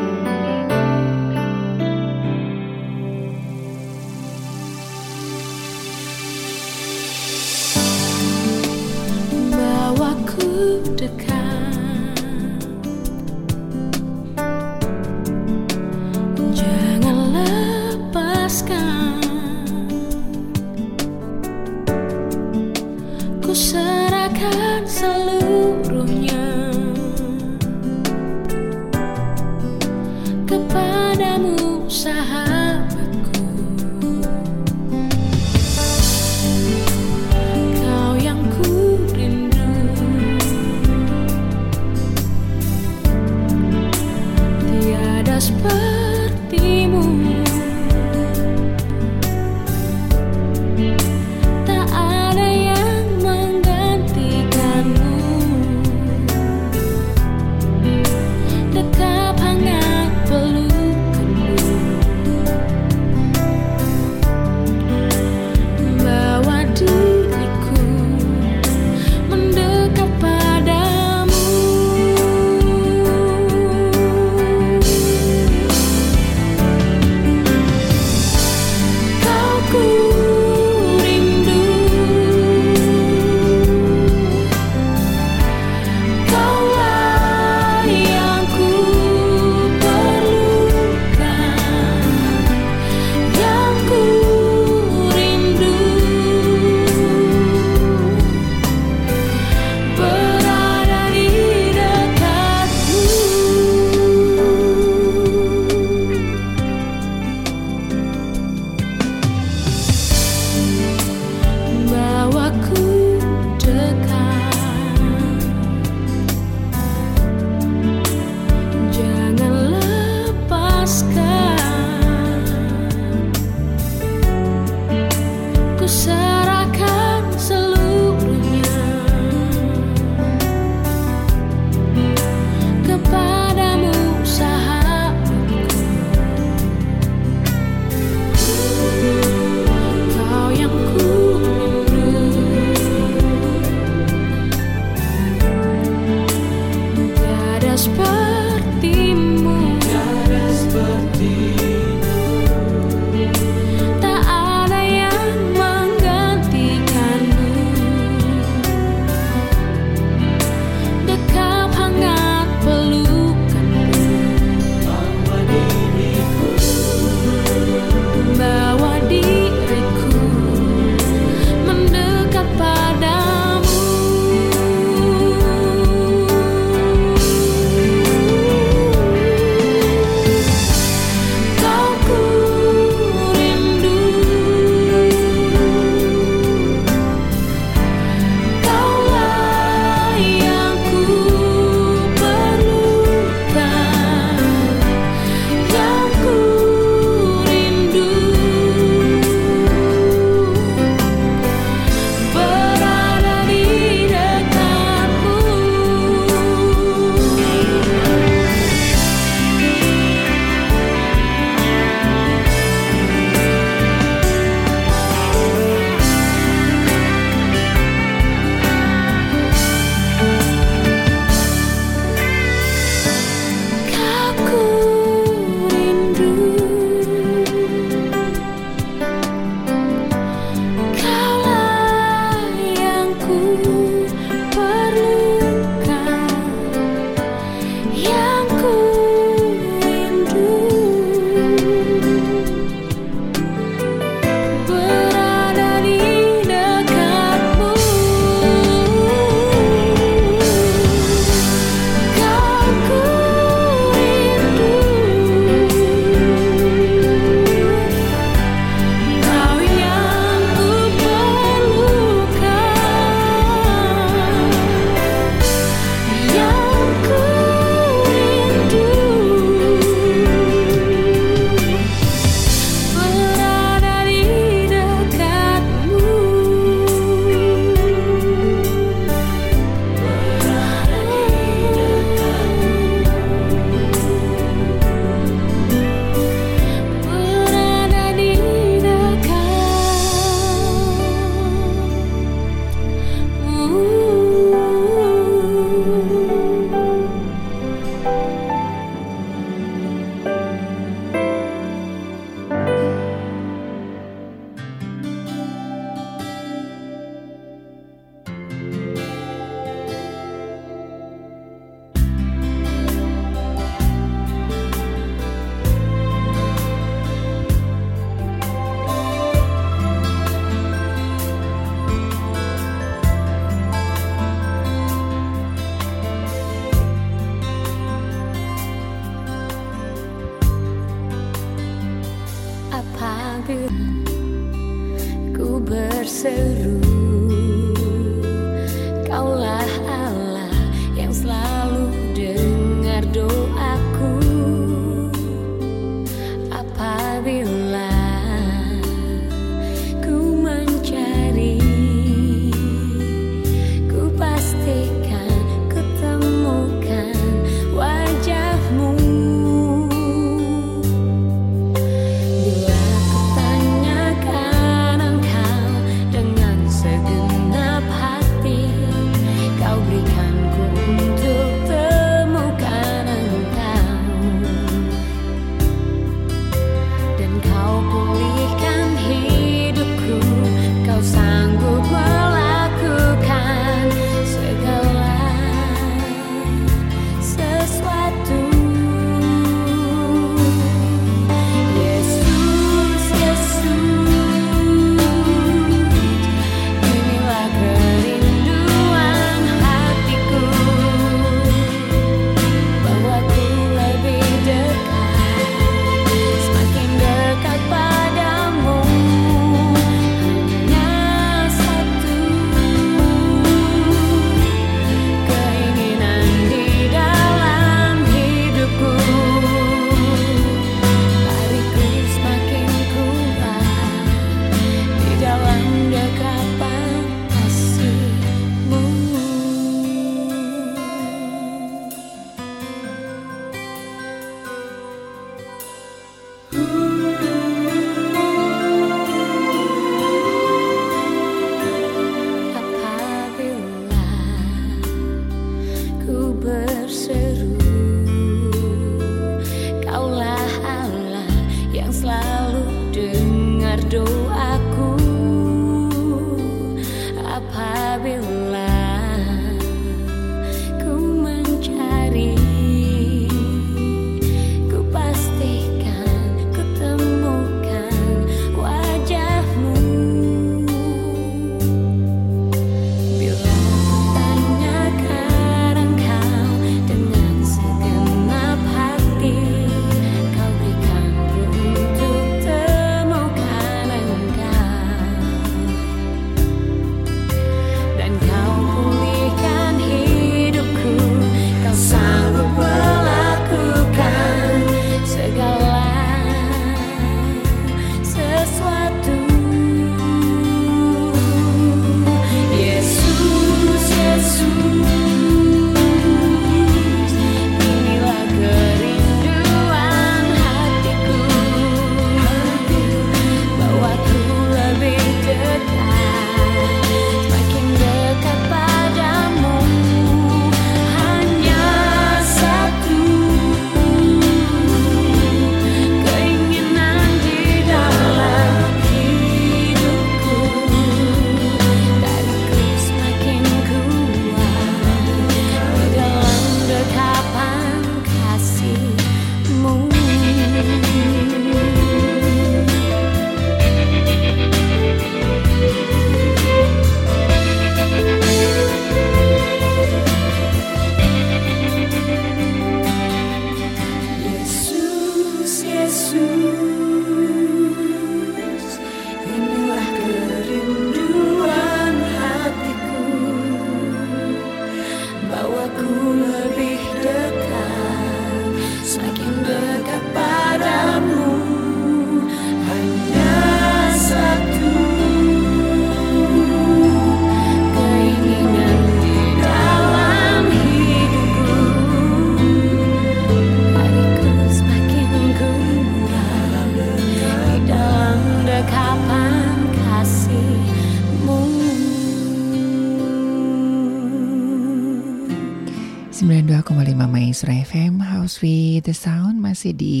F: masih di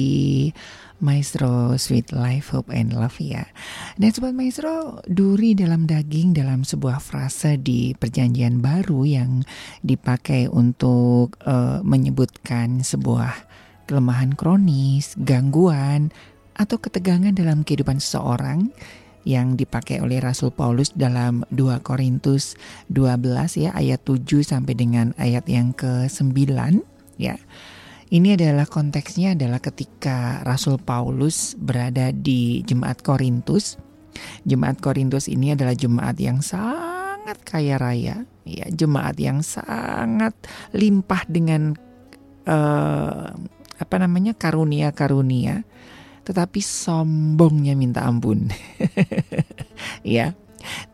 F: Maestro Sweet Life Hope and Love ya. Dan sobat Maestro, duri dalam daging dalam sebuah frasa di Perjanjian Baru yang dipakai untuk uh, menyebutkan sebuah kelemahan kronis, gangguan, atau ketegangan dalam kehidupan seseorang yang dipakai oleh Rasul Paulus dalam 2 Korintus 12 ya ayat 7 sampai dengan ayat yang ke-9 ya. Ini adalah konteksnya adalah ketika Rasul Paulus berada di jemaat Korintus. Jemaat Korintus ini adalah jemaat yang sangat kaya raya, ya jemaat yang sangat limpah dengan eh, apa namanya karunia-karunia, tetapi sombongnya minta ampun. *laughs* ya,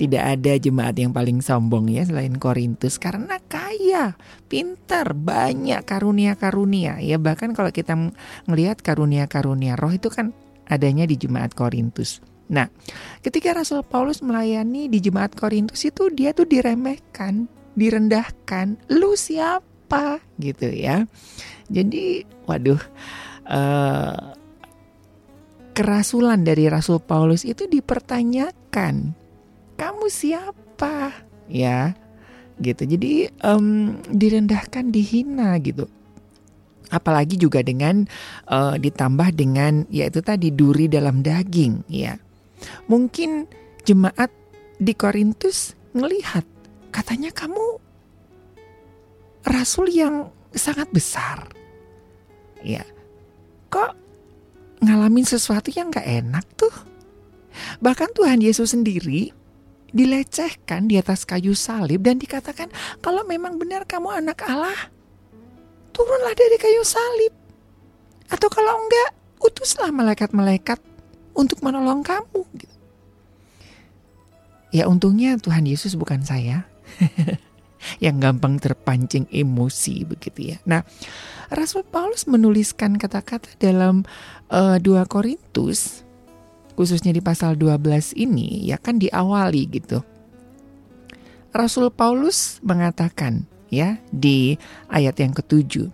F: tidak ada jemaat yang paling sombong ya selain Korintus karena kaya, pintar, banyak karunia-karunia. Ya bahkan kalau kita melihat karunia-karunia roh itu kan adanya di jemaat Korintus. Nah, ketika Rasul Paulus melayani di jemaat Korintus itu dia tuh diremehkan, direndahkan. Lu siapa? Gitu ya. Jadi, waduh, uh, kerasulan dari Rasul Paulus itu dipertanyakan kamu siapa? Ya gitu. Jadi um, direndahkan dihina gitu. Apalagi juga dengan uh, ditambah dengan yaitu tadi duri dalam daging ya. Mungkin jemaat di Korintus ngelihat katanya kamu rasul yang sangat besar ya. Kok ngalamin sesuatu yang gak enak tuh? Bahkan Tuhan Yesus sendiri dilecehkan di atas kayu salib dan dikatakan kalau memang benar kamu anak Allah turunlah dari kayu salib atau kalau enggak utuslah malaikat-malaikat untuk menolong kamu gitu. Ya untungnya Tuhan Yesus bukan saya *laughs* yang gampang terpancing emosi begitu ya. Nah, Rasul Paulus menuliskan kata-kata dalam uh, eh, 2 Korintus khususnya di pasal 12 ini ya kan diawali gitu. Rasul Paulus mengatakan ya di ayat yang ketujuh.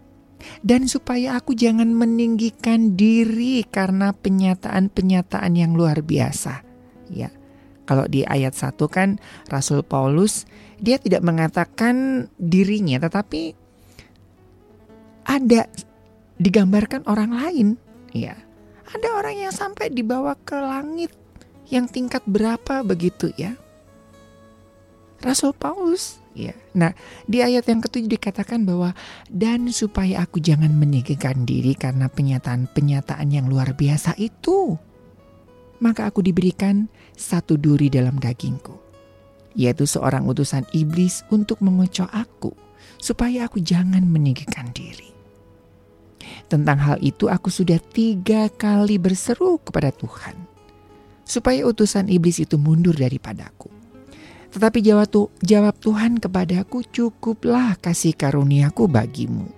F: Dan supaya aku jangan meninggikan diri karena penyataan-penyataan yang luar biasa. Ya. Kalau di ayat satu kan Rasul Paulus dia tidak mengatakan dirinya tetapi ada digambarkan orang lain, ya. Ada orang yang sampai dibawa ke langit yang tingkat berapa begitu ya. Rasul Paulus ya. Nah, di ayat yang ketujuh dikatakan bahwa dan supaya aku jangan meninggikan diri karena penyataan-penyataan yang luar biasa itu, maka aku diberikan satu duri dalam dagingku, yaitu seorang utusan iblis untuk mengocok aku, supaya aku jangan meninggikan diri. Tentang hal itu aku sudah tiga kali berseru kepada Tuhan. Supaya utusan iblis itu mundur daripadaku. Tetapi jawab, tu, jawab Tuhan kepadaku cukuplah kasih karuniaku bagimu.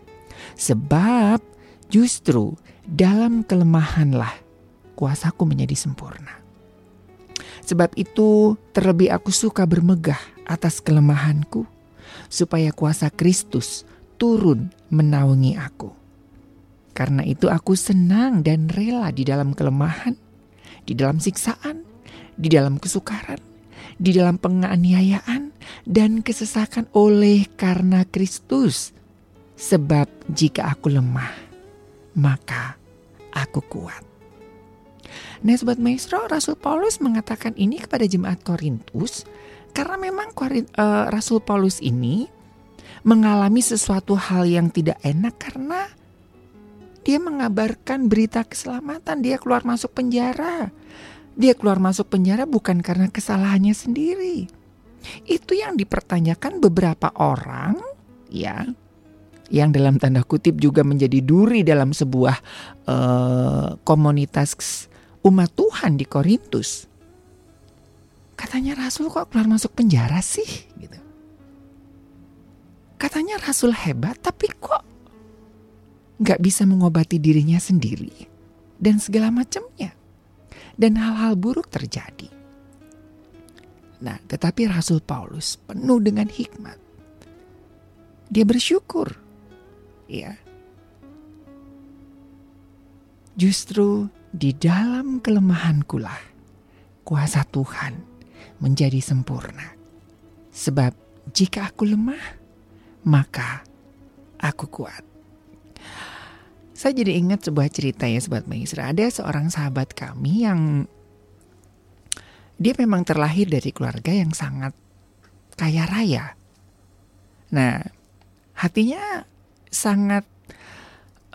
F: Sebab justru dalam kelemahanlah kuasaku menjadi sempurna. Sebab itu terlebih aku suka bermegah atas kelemahanku, supaya kuasa Kristus turun menaungi aku. Karena itu aku senang dan rela di dalam kelemahan, di dalam siksaan, di dalam kesukaran, di dalam penganiayaan dan kesesakan oleh karena Kristus. Sebab jika aku lemah, maka aku kuat. Nah Sobat Maestro, Rasul Paulus mengatakan ini kepada jemaat Korintus karena memang uh, Rasul Paulus ini mengalami sesuatu hal yang tidak enak karena dia mengabarkan berita keselamatan, dia keluar masuk penjara. Dia keluar masuk penjara bukan karena kesalahannya sendiri. Itu yang dipertanyakan beberapa orang, ya, yang dalam tanda kutip juga menjadi duri dalam sebuah uh, komunitas umat Tuhan di Korintus. Katanya Rasul kok keluar masuk penjara sih? Gitu. Katanya Rasul hebat, tapi kok nggak bisa mengobati dirinya sendiri, dan segala macamnya. Dan hal-hal buruk terjadi. Nah, tetapi Rasul Paulus penuh dengan hikmat. Dia bersyukur. Ya. Justru di dalam kelemahankulah kuasa Tuhan menjadi sempurna. Sebab jika aku lemah, maka aku kuat. Saya jadi ingat sebuah cerita ya Sobat Maisra. Ada seorang sahabat kami yang dia memang terlahir dari keluarga yang sangat kaya raya. Nah, hatinya sangat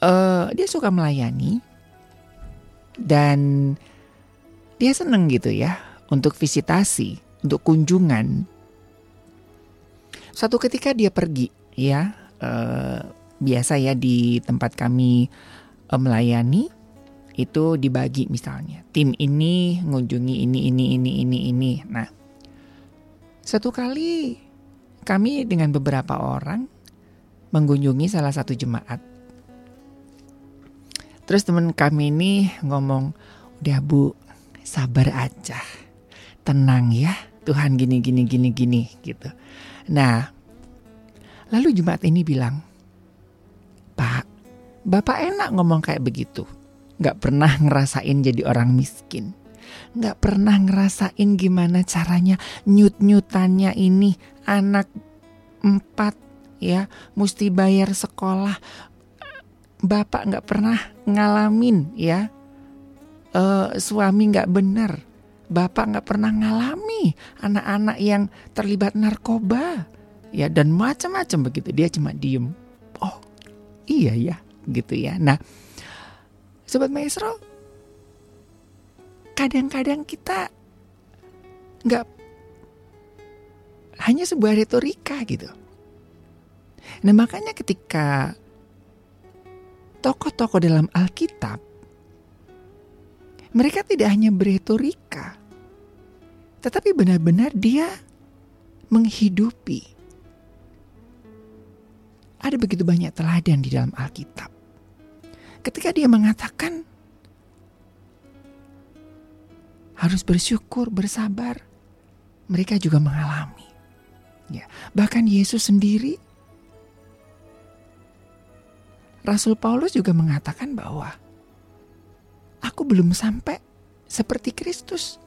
F: uh, dia suka melayani dan dia seneng gitu ya untuk visitasi, untuk kunjungan. Suatu ketika dia pergi, ya, eh, biasa ya di tempat kami eh, melayani itu dibagi misalnya tim ini mengunjungi ini ini ini ini ini. Nah, satu kali kami dengan beberapa orang mengunjungi salah satu jemaat. Terus teman kami ini ngomong, udah bu, sabar aja, tenang ya, Tuhan gini gini gini gini gitu. Nah, lalu jemaat ini bilang, Pak, Bapak enak ngomong kayak begitu. Gak pernah ngerasain jadi orang miskin. Gak pernah ngerasain gimana caranya nyut-nyutannya ini anak empat ya mesti bayar sekolah. Bapak gak pernah ngalamin ya uh, suami gak benar. Bapak gak pernah ngalami anak-anak yang terlibat narkoba ya dan macam-macam begitu. Dia cuma diem. Iya ya gitu ya. Nah Sobat Maestro, kadang-kadang kita nggak hanya sebuah retorika gitu. Nah makanya ketika tokoh-tokoh dalam Alkitab, mereka tidak hanya berretorika, tetapi benar-benar dia menghidupi. Ada begitu banyak teladan di dalam Alkitab ketika dia mengatakan harus bersyukur, bersabar, mereka juga mengalami. Ya, bahkan Yesus sendiri Rasul Paulus juga mengatakan bahwa aku belum sampai seperti Kristus.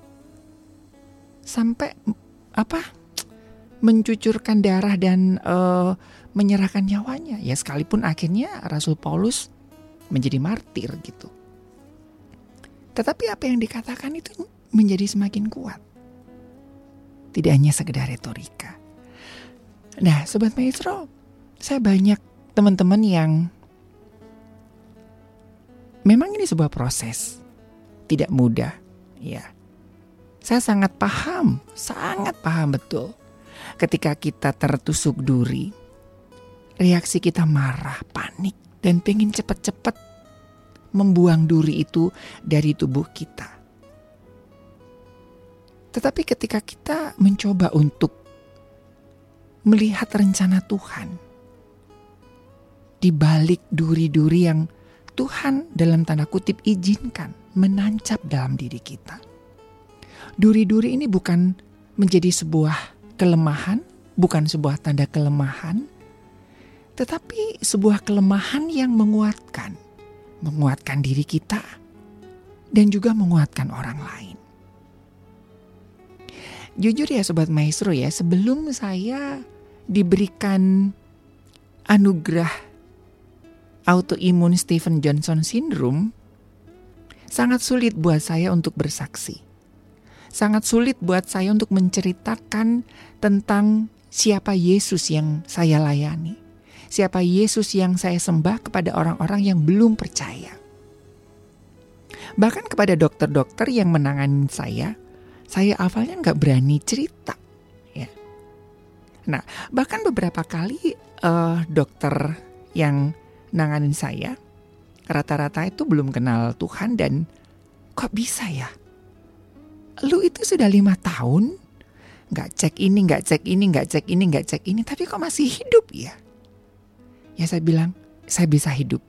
F: Sampai apa? mencucurkan darah dan uh, menyerahkan nyawanya. Ya sekalipun akhirnya Rasul Paulus menjadi martir gitu. Tetapi apa yang dikatakan itu menjadi semakin kuat. Tidak hanya sekedar retorika. Nah, sobat maestro, saya banyak teman-teman yang memang ini sebuah proses. Tidak mudah, ya. Saya sangat paham, sangat paham betul. Ketika kita tertusuk duri, reaksi kita marah, panik, dan pengen cepat-cepat membuang duri itu dari tubuh kita. Tetapi ketika kita mencoba untuk melihat rencana Tuhan di balik duri-duri yang Tuhan dalam tanda kutip izinkan menancap dalam diri kita. Duri-duri ini bukan menjadi sebuah kelemahan, bukan sebuah tanda kelemahan, tetapi sebuah kelemahan yang menguatkan, menguatkan diri kita, dan juga menguatkan orang lain. Jujur ya Sobat Maestro ya, sebelum saya diberikan anugerah autoimun Stephen Johnson syndrome, sangat sulit buat saya untuk bersaksi. Sangat sulit buat saya untuk menceritakan tentang siapa Yesus yang saya layani siapa Yesus yang saya sembah kepada orang-orang yang belum percaya. Bahkan kepada dokter-dokter yang menangani saya, saya awalnya nggak berani cerita. Ya. Nah, bahkan beberapa kali uh, dokter yang nanganin saya, rata-rata itu belum kenal Tuhan dan kok bisa ya? Lu itu sudah lima tahun nggak cek ini, nggak cek ini, nggak cek ini, nggak cek ini, tapi kok masih hidup ya? Ya saya bilang, saya bisa hidup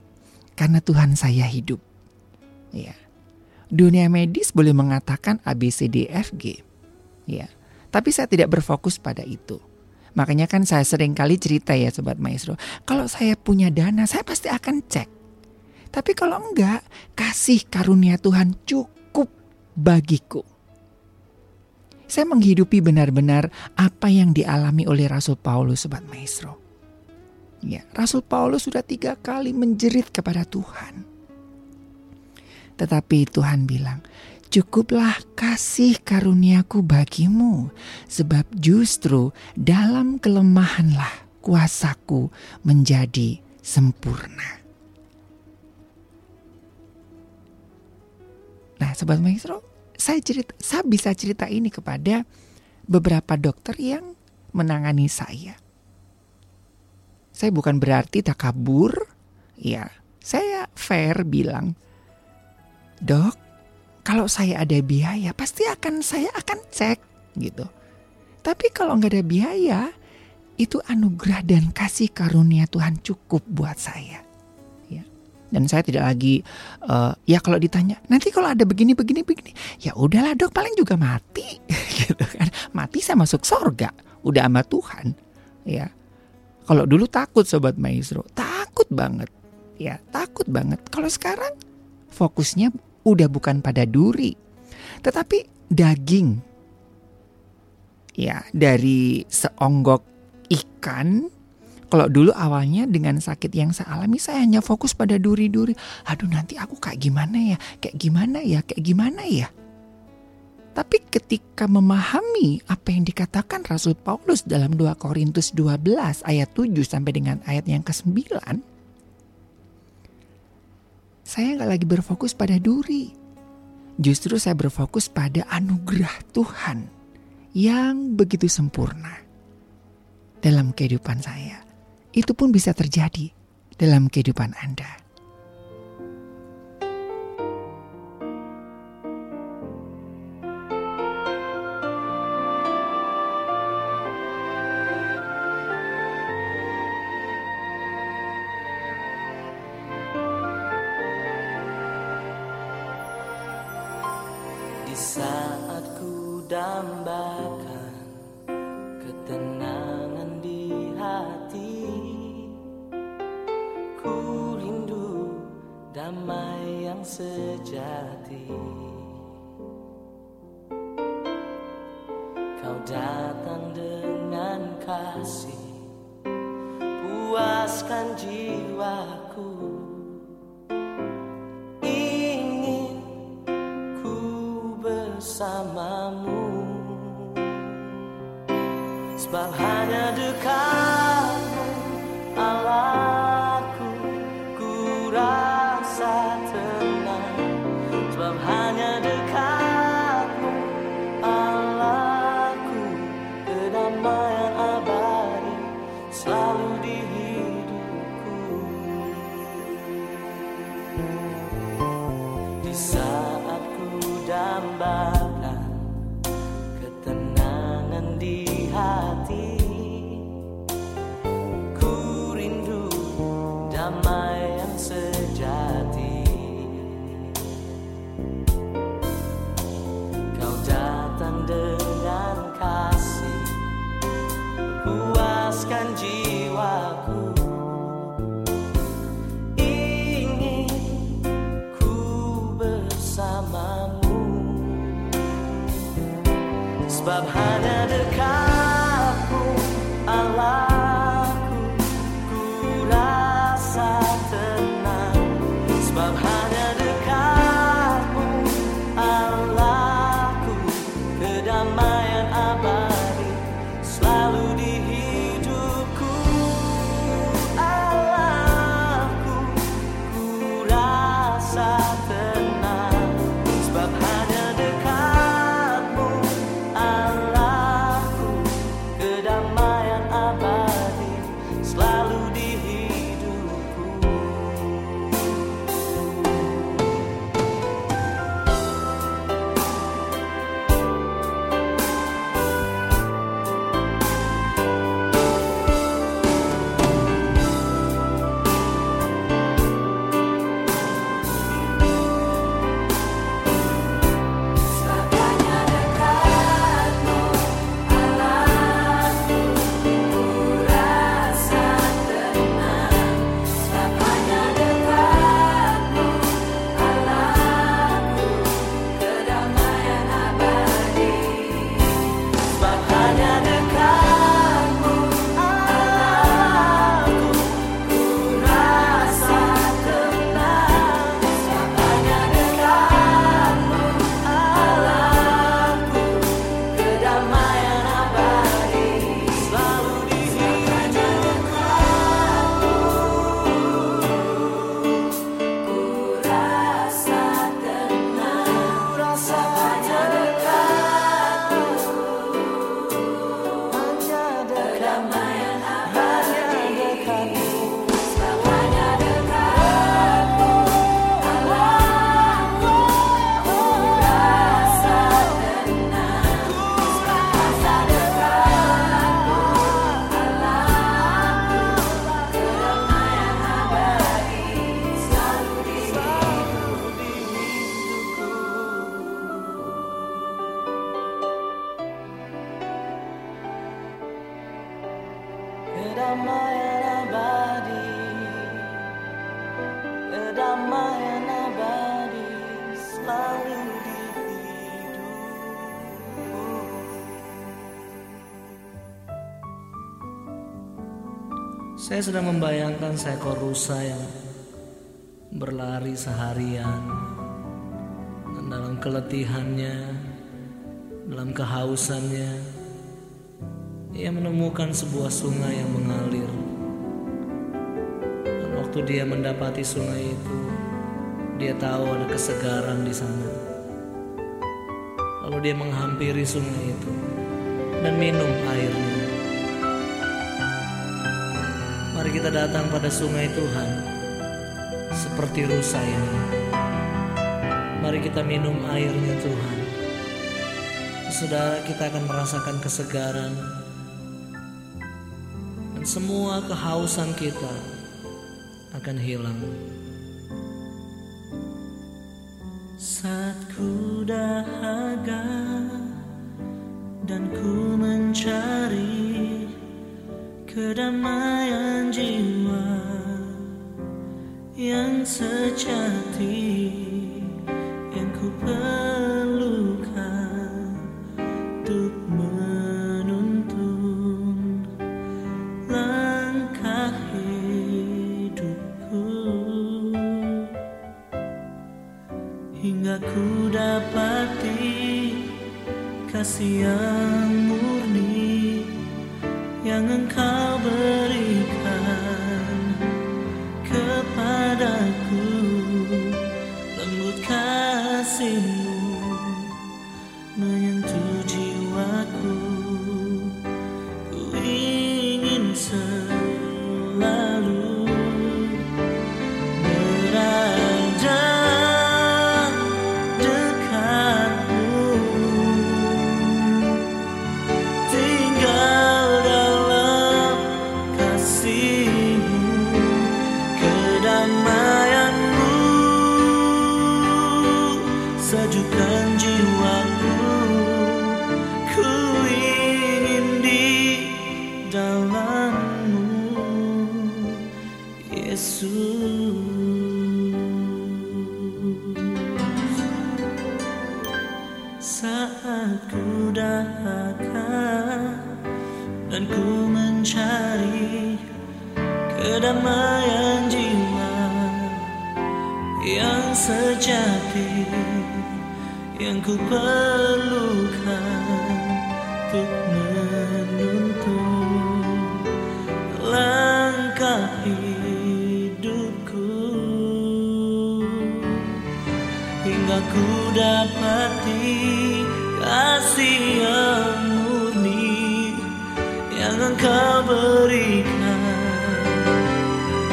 F: karena Tuhan saya hidup. Ya. Dunia medis boleh mengatakan A B C D F G. Ya. Tapi saya tidak berfokus pada itu. Makanya kan saya sering kali cerita ya Sobat Maestro. Kalau saya punya dana, saya pasti akan cek. Tapi kalau enggak, kasih karunia Tuhan cukup bagiku. Saya menghidupi benar-benar apa yang dialami oleh Rasul Paulus Sobat Maestro. Ya, Rasul Paulus sudah tiga kali menjerit kepada Tuhan. Tetapi Tuhan bilang, cukuplah kasih karuniaku bagimu, sebab justru dalam kelemahanlah kuasaku menjadi sempurna. Nah, Sobat Maestro, saya cerita, saya bisa cerita ini kepada beberapa dokter yang menangani saya. Saya bukan berarti takabur, ya. Saya fair bilang, dok, kalau saya ada biaya pasti akan saya akan cek gitu. Tapi kalau nggak ada biaya, itu anugerah dan kasih karunia Tuhan cukup buat saya. Ya. Dan saya tidak lagi, uh, ya kalau ditanya, nanti kalau ada begini, begini, begini, ya udahlah dok, paling juga mati, *laughs* gitu kan. Mati saya masuk sorga, udah sama Tuhan, ya. Kalau dulu takut sobat maestro, takut banget, ya takut banget. Kalau sekarang fokusnya udah bukan pada duri, tetapi daging, ya dari seonggok ikan kalau dulu awalnya dengan sakit yang saya alami saya hanya fokus pada duri-duri. Aduh nanti aku kayak gimana ya, kayak gimana ya, kayak gimana ya. Tapi ketika memahami apa yang dikatakan Rasul Paulus dalam 2 Korintus 12 ayat 7 sampai dengan ayat yang ke-9. Saya nggak lagi berfokus pada duri. Justru saya berfokus pada anugerah Tuhan yang begitu sempurna dalam kehidupan saya. Itu pun bisa terjadi dalam kehidupan Anda.
A: Saat ku dambakan ketenangan di hati Ku rindu damai yang sejati. Kau datang Sebab hanya Saya sedang membayangkan seekor rusa yang berlari seharian dan dalam keletihannya, dalam kehausannya, ia menemukan sebuah sungai yang mengalir. Dan waktu dia mendapati sungai itu, dia tahu ada kesegaran di sana. Lalu dia menghampiri sungai itu dan minum airnya. Kita datang pada sungai Tuhan seperti rusa ini. Mari kita minum airnya Tuhan. Saudara kita akan merasakan kesegaran dan semua kehausan kita akan hilang.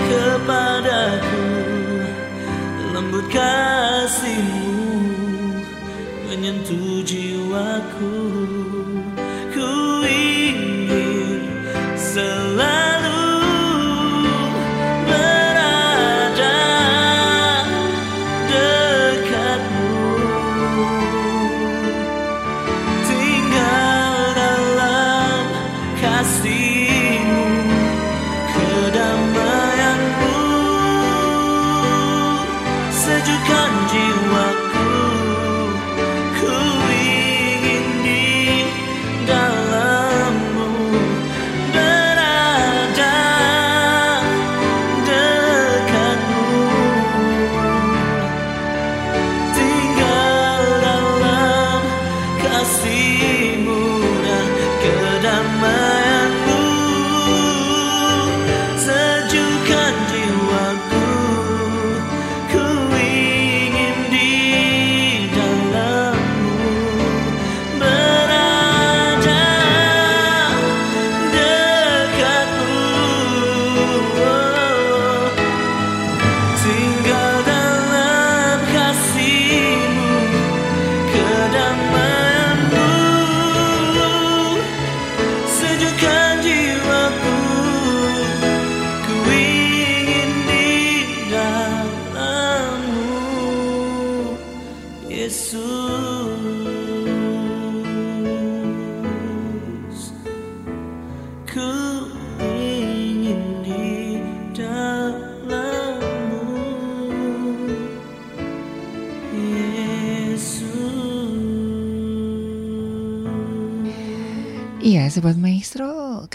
J: Kepadaku lembut kasihmu menyentuh jiwaku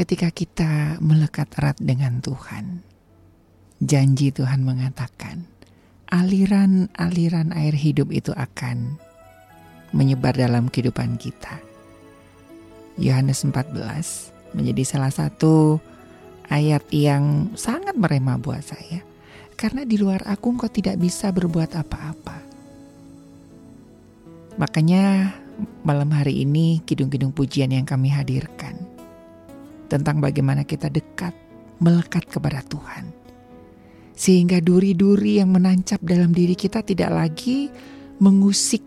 F: ketika kita melekat erat dengan Tuhan, janji Tuhan mengatakan, aliran-aliran air hidup itu akan menyebar dalam kehidupan kita. Yohanes 14 menjadi salah satu ayat yang sangat merema buat saya. Karena di luar aku engkau tidak bisa berbuat apa-apa. Makanya malam hari ini kidung-kidung pujian yang kami hadirkan tentang bagaimana kita dekat, melekat kepada Tuhan. Sehingga duri-duri yang menancap dalam diri kita tidak lagi mengusik,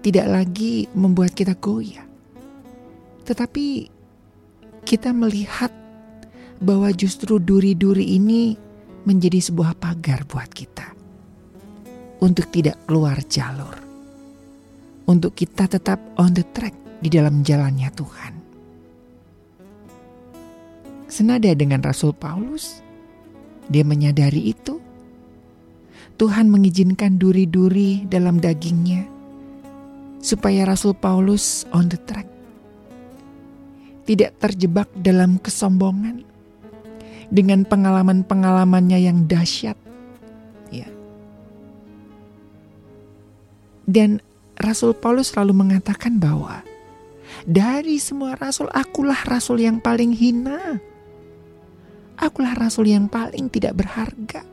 F: tidak lagi membuat kita goyah. Tetapi kita melihat bahwa justru duri-duri ini menjadi sebuah pagar buat kita untuk tidak keluar jalur untuk kita tetap on the track di dalam jalannya Tuhan. Senada dengan Rasul Paulus, dia menyadari itu. Tuhan mengizinkan duri-duri dalam dagingnya supaya Rasul Paulus on the track. Tidak terjebak dalam kesombongan dengan pengalaman-pengalamannya yang dahsyat. Ya. Dan Rasul Paulus selalu mengatakan bahwa dari semua rasul akulah rasul yang paling hina. Akulah rasul yang paling tidak berharga.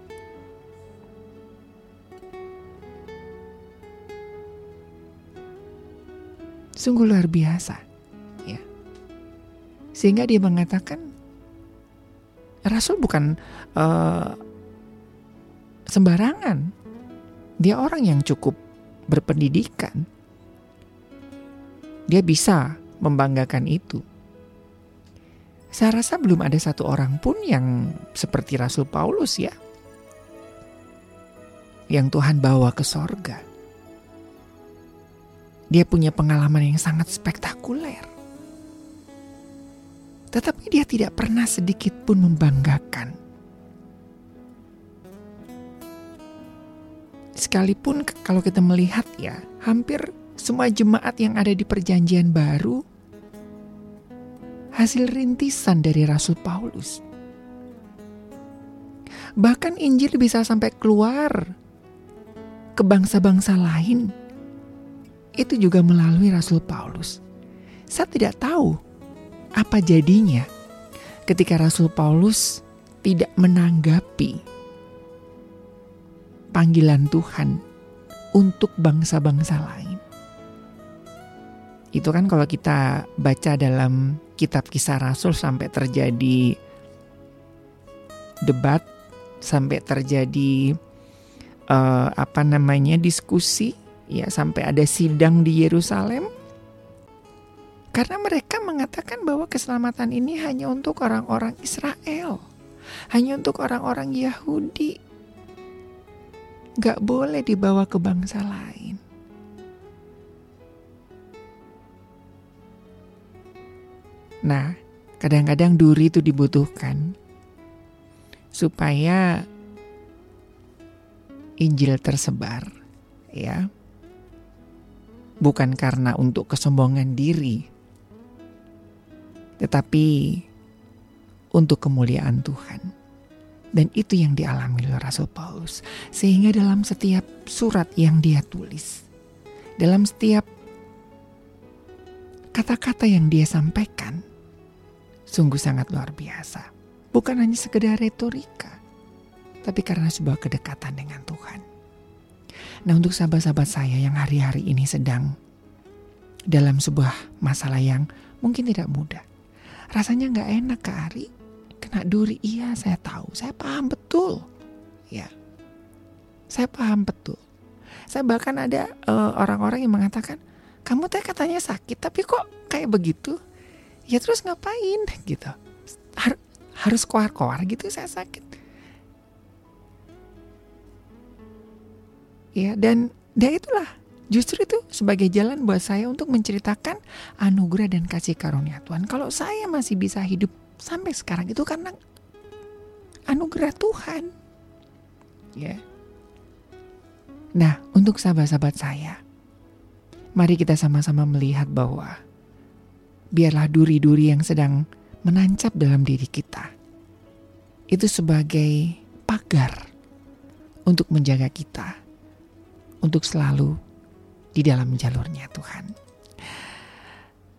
F: Sungguh luar biasa. Ya. Sehingga dia mengatakan rasul bukan uh, sembarangan. Dia orang yang cukup berpendidikan, dia bisa membanggakan itu. Saya rasa belum ada satu orang pun yang seperti Rasul Paulus ya. Yang Tuhan bawa ke sorga. Dia punya pengalaman yang sangat spektakuler. Tetapi dia tidak pernah sedikit pun membanggakan Sekalipun kalau kita melihat ya, hampir semua jemaat yang ada di perjanjian baru hasil rintisan dari Rasul Paulus. Bahkan Injil bisa sampai keluar ke bangsa-bangsa lain. Itu juga melalui Rasul Paulus. Saya tidak tahu apa jadinya ketika Rasul Paulus tidak menanggapi panggilan Tuhan untuk bangsa-bangsa lain. Itu kan kalau kita baca dalam kitab kisah Rasul sampai terjadi debat, sampai terjadi uh, apa namanya diskusi, ya sampai ada sidang di Yerusalem. Karena mereka mengatakan bahwa keselamatan ini hanya untuk orang-orang Israel, hanya untuk orang-orang Yahudi gak boleh dibawa ke bangsa lain. Nah, kadang-kadang duri itu dibutuhkan supaya Injil tersebar, ya. Bukan karena untuk kesombongan diri, tetapi untuk kemuliaan Tuhan. Dan itu yang dialami oleh Rasul Paulus. Sehingga dalam setiap surat yang dia tulis, dalam setiap kata-kata yang dia sampaikan, sungguh sangat luar biasa. Bukan hanya sekedar retorika, tapi karena sebuah kedekatan dengan Tuhan. Nah untuk sahabat-sahabat saya yang hari-hari ini sedang dalam sebuah masalah yang mungkin tidak mudah. Rasanya nggak enak ke Ari, kena duri. Iya saya tahu. Saya paham betul. Ya. Saya paham betul. Saya bahkan ada orang eh, orang-orang yang mengatakan kamu teh katanya sakit tapi kok kayak begitu ya terus ngapain? Gitu. Har harus koar-koar gitu saya sakit. Ya dan dan itulah. Justru itu sebagai jalan buat saya untuk menceritakan anugerah dan kasih karunia Tuhan. Kalau saya masih bisa hidup sampai sekarang itu karena anugerah Tuhan. Ya. Nah, untuk sahabat-sahabat saya, mari kita sama-sama melihat bahwa biarlah duri-duri yang sedang menancap dalam diri kita. Itu sebagai pagar untuk menjaga kita, untuk selalu di dalam jalurnya Tuhan.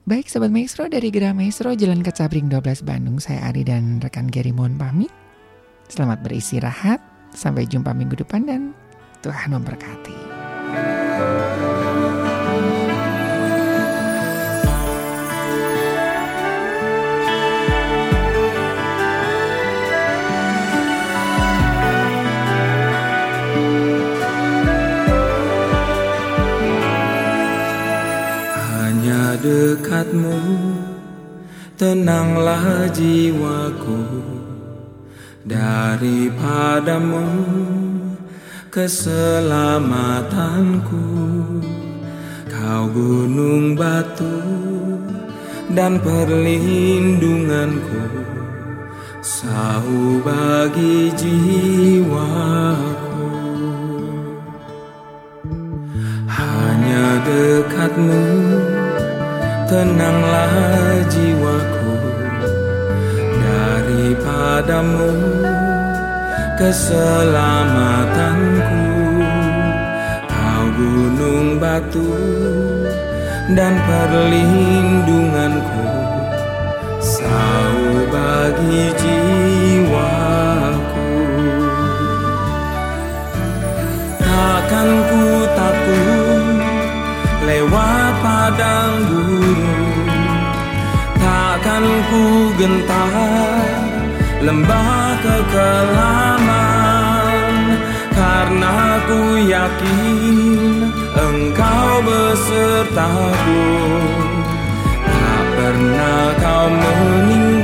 F: Baik Sobat Maestro dari Gerah Maestro Jalan Kecabring 12 Bandung Saya Ari dan rekan Gary mohon pamit. Selamat beristirahat Sampai jumpa minggu depan dan Tuhan memberkati
K: dekatmu Tenanglah jiwaku. Daripadamu Keselamatanku. Kau gunung batu Dan perlindunganku. Sau bagi jiwaku. Hanya dekatmu Tenanglah jiwaku Daripadamu Keselamatanku. Kau gunung batu Dan perlindunganku Sau bagi jiwaku. Takkan ku takut padang gurun Takkan ku gentar lembah kekelaman. Karena ku yakin engkau besertaku. Tak pernah kau meninggalkanku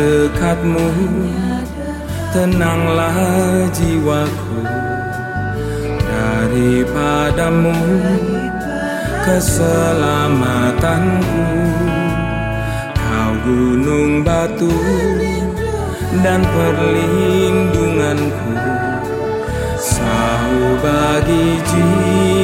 K: dekatmu Tenanglah jiwaku. Daripadamu Keselamatanku. Kau gunung batu Dan perlindunganku. Sau bagi jiwaku